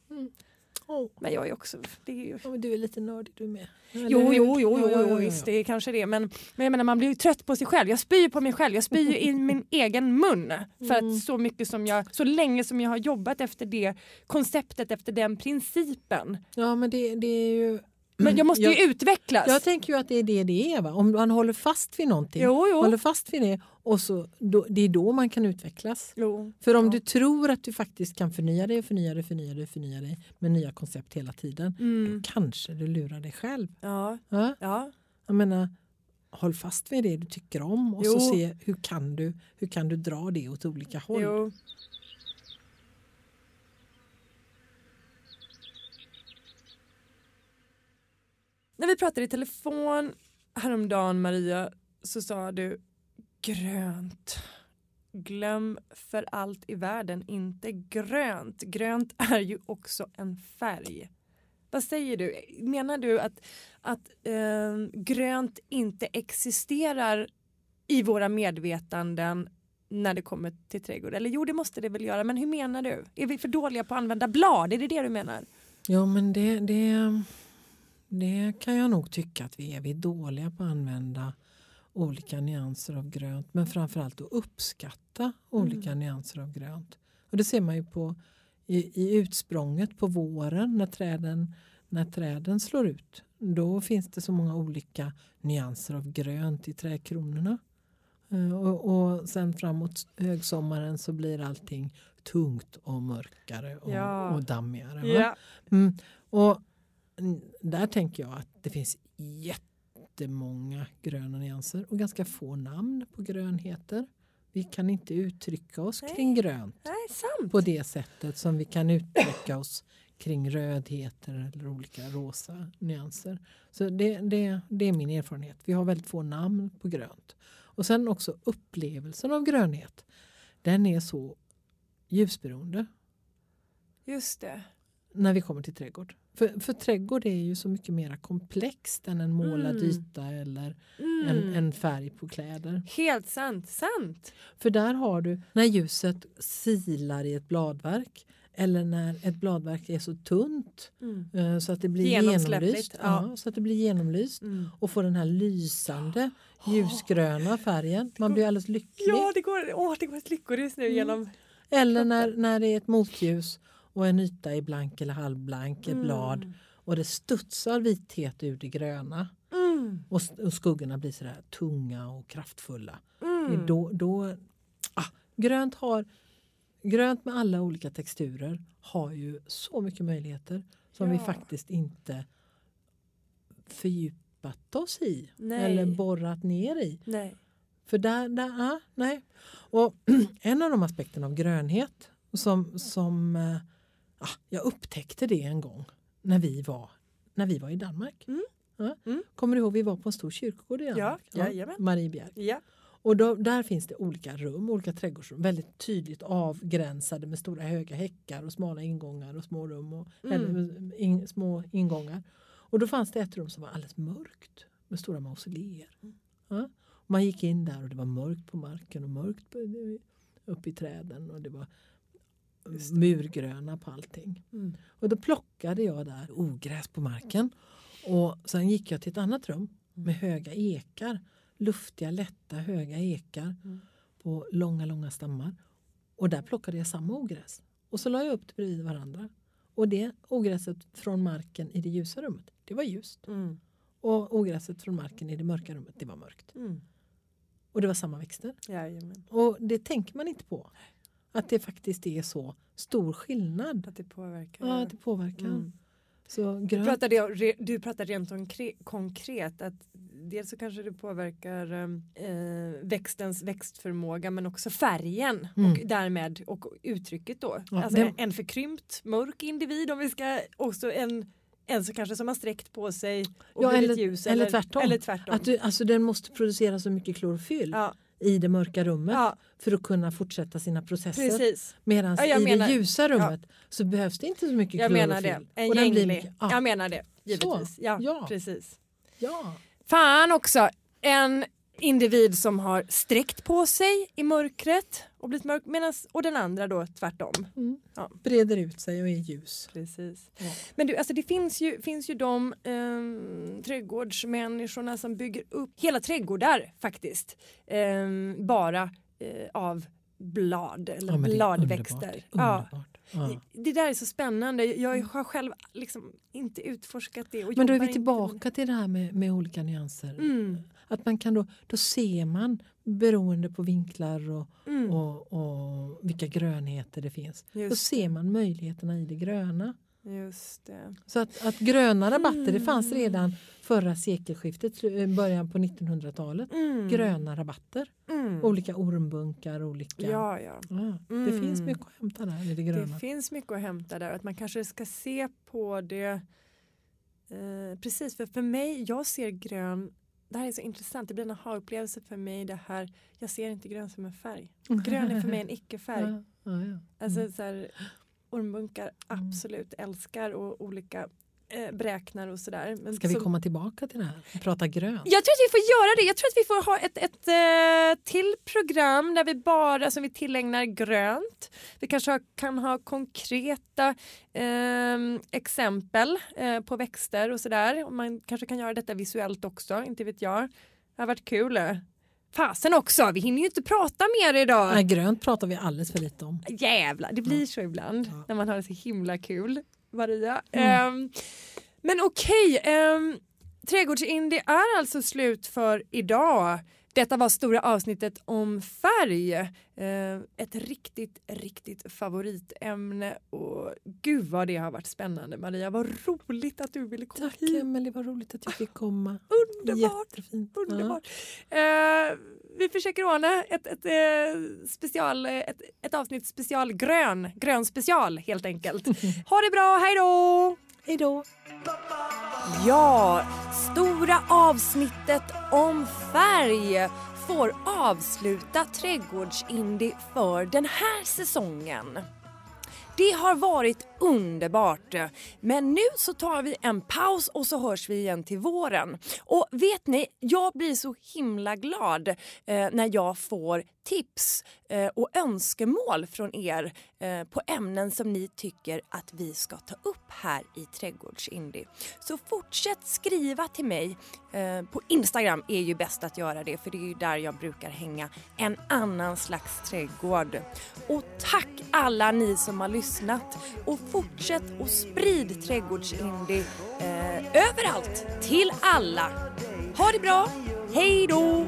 Åh. Men jag är också, det är ju men du är lite nördig du med. Eller Jo, jo, jo, jo, jo visst det är kanske det. Men, men jag menar man blir ju trött på sig själv. Jag spyr på mig själv. Jag spyr i min [LAUGHS] egen mun. För Mm. att så mycket som jag, så länge som jag har jobbat efter det konceptet, efter den principen. Ja men det, det är ju... Men jag måste jag, ju utvecklas. jag tänker ju att det är det det är. Va? Om man håller fast vid någonting. jo, jo. Håller fast vid det och så, då, det är då man kan utvecklas. jo. För om Ja. du tror att du faktiskt kan förnya dig och förnya dig, förnya dig, förnya dig med nya koncept hela tiden. Mm. Då kanske du lurar dig själv. Ja, Ja? ja. Jag menar, håll fast vid det du tycker om och Jo. så se hur kan, du, hur kan du dra det åt olika håll. Jo. När vi pratade i telefon häromdagen Maria så sa du grönt. glöm för allt i världen inte grönt. Grönt [LAUGHS] är ju också en färg. Vad säger du? Menar du att, att eh, grönt inte existerar i våra medvetanden när det kommer till trädgård? Eller jo, det måste det väl göra, men hur menar du? Är vi för dåliga på att använda blad? Är det det du menar? Ja, men det, det, det kan jag nog tycka att vi är. Vi är dåliga på att använda olika nyanser av grönt, men framförallt att uppskatta olika Mm. nyanser av grönt. Och det ser man ju på i, i utsprånget på våren när träden, när träden slår ut. Då finns det så många olika nyanser av grönt i trädkronorna. Eh, Och, och sen framåt högsommaren så blir allting tungt och mörkare och, Ja. och dammigare. va? Mm. Och där tänker jag att det finns jättemånga gröna nyanser och ganska få namn på grönheter. Vi kan inte uttrycka oss Nej. kring grönt Nej, på det sättet som vi kan uttrycka oss kring rödheter eller olika rosa nyanser. Så det, det, det är min erfarenhet. Vi har väldigt få namn på grönt. Och sen också upplevelsen av grönhet. Den är så ljusberoende Just det. när vi kommer till trädgård. För, för trädgård är ju så mycket mer komplext än en målad Mm. yta eller Mm. en, en färg på kläder. Helt sant, sant. För där har du när ljuset silar i ett bladverk eller när ett bladverk är så tunt Mm. eh, så att det blir genomlyst. ja. Ja, så att det blir genomlyst Mm. och får den här lysande ljusgröna färgen. Man blir alldeles lycklig. Ja, det går, åh, det går ett lyckorus nu Mm. genom... Eller när, när det är ett motljus och en yta är blank eller halvblank, Mm. blad och det studsar vithet ur det gröna Mm. och, och skuggorna blir sådär tunga och kraftfulla. Mm. Då, då, ah, grönt, har, grönt med alla olika texturer har ju så mycket möjligheter som vi Ja. faktiskt inte fördjupat oss i Nej. eller borrat ner i. Nej. För där, där ah, nej. Och [CLEARS THROAT] en av de aspekterna av grönhet som, som ah, jag upptäckte det en gång när vi var, när vi var i Danmark. Mm. Ja. Mm. Kommer du ihåg vi var på en stor kyrkogård i Danmark? jajamän. Mariebjerg. Ja. Och då, där finns det olika rum, olika trädgårdsrum, väldigt tydligt avgränsade med stora höga häckar och smala ingångar och små rum och Mm. in, små ingångar. Och då fanns det ett rum som var alldeles mörkt med stora mausoleer. Mm. Ja. Man gick in där och det var mörkt på marken och mörkt uppe i träden och det var. Murgröna på allting. Mm. Och då plockade jag där ogräs på marken. Och sen gick jag till ett annat rum med höga ekar. Luftiga, lätta, höga ekar Mm. på långa, långa stammar. Och där plockade jag samma ogräs. Och så la jag upp det bredvid varandra. Och det ogräset från marken i det ljusa rummet, det var ljust. Mm. Och ogräset från marken i det mörka rummet, det var mörkt. Mm. Och det var samma växter. Jajamän. Och det tänker man inte på. Att det faktiskt är så stor skillnad. Att det påverkar. Ja, att det påverkar. Mm. Så Du pratade, du pratade rent konkre- konkret att dels så kanske det påverkar eh, växtens växtförmåga men också färgen Mm. och därmed och uttrycket då. Ja, alltså det- en, förkrympt mörk individ om vi ska också en en som kanske som har sträckt på sig och Ja, blivit eller- ljus. eller tvärtom. Eller tvärtom. Att du, alltså den måste producera så mycket klorofyll ja, i det mörka rummet ja, för att kunna fortsätta sina processer. precis. Medan Ja, jag i menar- det ljusa rummet så behövs det inte så mycket Jag klorofyll. menar det. En Och gänglig. mycket- ja. Jag menar det. Givetvis. Ja, Ja. precis. ja. Fan också. En individ som har sträckt på sig i mörkret och blivit mörk medans, och den andra då tvärtom. Mm. Ja. Breder ut sig och är ljus. Precis. Ja. Men du, alltså det finns ju, finns ju de um, trädgårdsmänniskorna som bygger upp hela trädgårdar faktiskt. ehm, bara eh, av blad eller Ja, bladväxter. underbart. Ja. underbart. Ja. Det där är så spännande. Jag har själv liksom inte utforskat det. Men då är vi tillbaka till det här med, med olika nyanser. Mm, Att man kan då, då ser man beroende på vinklar och, mm, och, och vilka grönheter det finns. Då just, ser man möjligheterna i det gröna. just det. Så att, att gröna rabatter det fanns Mm. redan förra sekelskiftet, eh, början på 1900-talet. Mm, Gröna rabatter, mm. olika ormbunkar, olika... Ja, ja. Ja, Det Mm. finns mycket att hämta där i det gröna. Det finns mycket att hämta där. Att man kanske ska se på det. Eh, precis, för för mig, jag ser grön det här är så intressant, det blir en aha-upplevelse för mig det här, jag ser inte grön som en färg. Grön är för mig [LAUGHS] en icke-färg. Ja, ja, ja. Alltså så här, ormbunkar absolut älskar och olika eh, beräknar och sådär. Men Ska vi komma tillbaka till det här prata grönt? Jag tror att vi får göra det. Jag tror att vi får ha ett, ett eh, till program där vi bara som vi tillägnar grönt. Vi kanske har, kan ha konkreta eh, exempel eh, på växter och sådär. Man kanske kan göra detta visuellt också, inte vet jag. Det har varit kul. Fasen också, vi hinner ju inte prata mer idag. Nej, grönt pratar vi alldeles för lite om. Jävlar, det blir så ibland Ja. när man har det så himla kul. Maria. Mm. Ehm, men okej, um, Trädgårdsindie är alltså slut för idag. Detta var stora avsnittet om färg. Eh, ett riktigt, riktigt favoritämne. Och gud vad det har varit spännande Maria. Vad roligt att du ville komma Tack hit. Emelie, vad roligt att jag fick komma. Underbart! Jättefint. Underbart. Eh, vi försöker ordna ett, ett, eh, special, ett, ett avsnitt special grön, grön special helt enkelt. [LAUGHS] Ha det bra, hej då! Hej då! Ja, stora avsnittet om färg får avsluta Trädgårdsindie för den här säsongen. Det har varit underbart. Men nu så tar vi en paus och så hörs vi igen till våren. Och vet ni, jag blir så himla glad eh, när jag får tips eh, och önskemål från er eh, på ämnen som ni tycker att vi ska ta upp här i Trädgårdsindie. Så fortsätt skriva till mig. Eh, på Instagram är ju bäst att göra det för det är ju där jag brukar hänga en annan slags trädgård. Och tack alla ni som har lyssnat och fortsätt och sprid Trädgårdsindie eh, överallt till alla. Ha det bra, hej då!